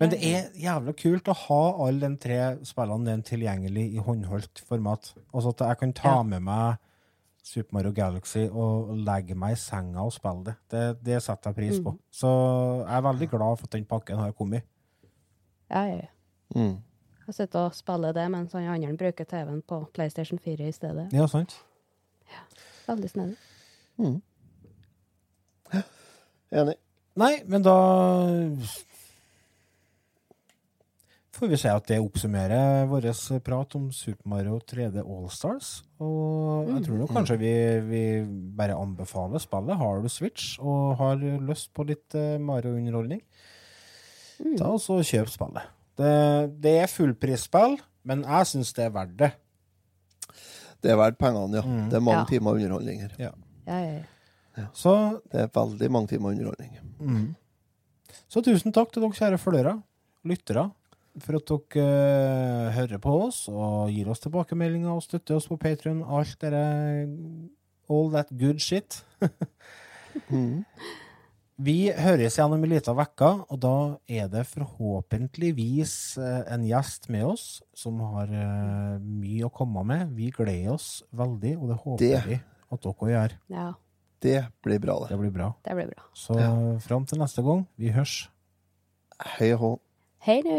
men det er jævla kult å ha alle de tre spillene tilgjengelig i håndholdt format. Altså at jeg kan ta Ja. med meg Super Mario Galaxy og legge meg i senga og spille det. Det, det setter jeg pris på. Mm. Så jeg er veldig glad for at den pakken har kommet. Ja, ja, ja. Mm. Jeg sitter og spiller det mens han andre bruker TV-en på PlayStation 4 i stedet. Ja, sant? Veldig snedig. Mm. Enig. Nei, men da får vi se at det oppsummerer vår prat om Super Mario 3D Allstars. Og jeg tror nok kanskje vi, vi bare anbefaler spillet. Har du Switch og har lyst på litt eh, Mario-underholdning, ta og så kjøp spillet. Det, det er fullprisspill, men jeg syns det er verdt det. Det er verdt pengene, ja. Mm. Det er mange Ja. timer underholdning her. Ja. Ja, ja, ja. Så, Det er veldig mange timer underholdning. mm. så tusen takk til dere kjære følgere, lyttere, for at dere uh, hører på oss og gir oss tilbakemeldinger og støtter oss på Patrion. Alt dere All that good shit. Mm. Vi høres igjen om en liten uke, og da er det forhåpentligvis eh, en gjest med oss som har eh, mye å komme med. Vi gleder oss veldig, og det håper Det- vi at dere gjør. ja, Det blir bra, det. Det blir bra. det blir bra. Så fram til neste gang, vi hørs. Hei og hå. Hei nå!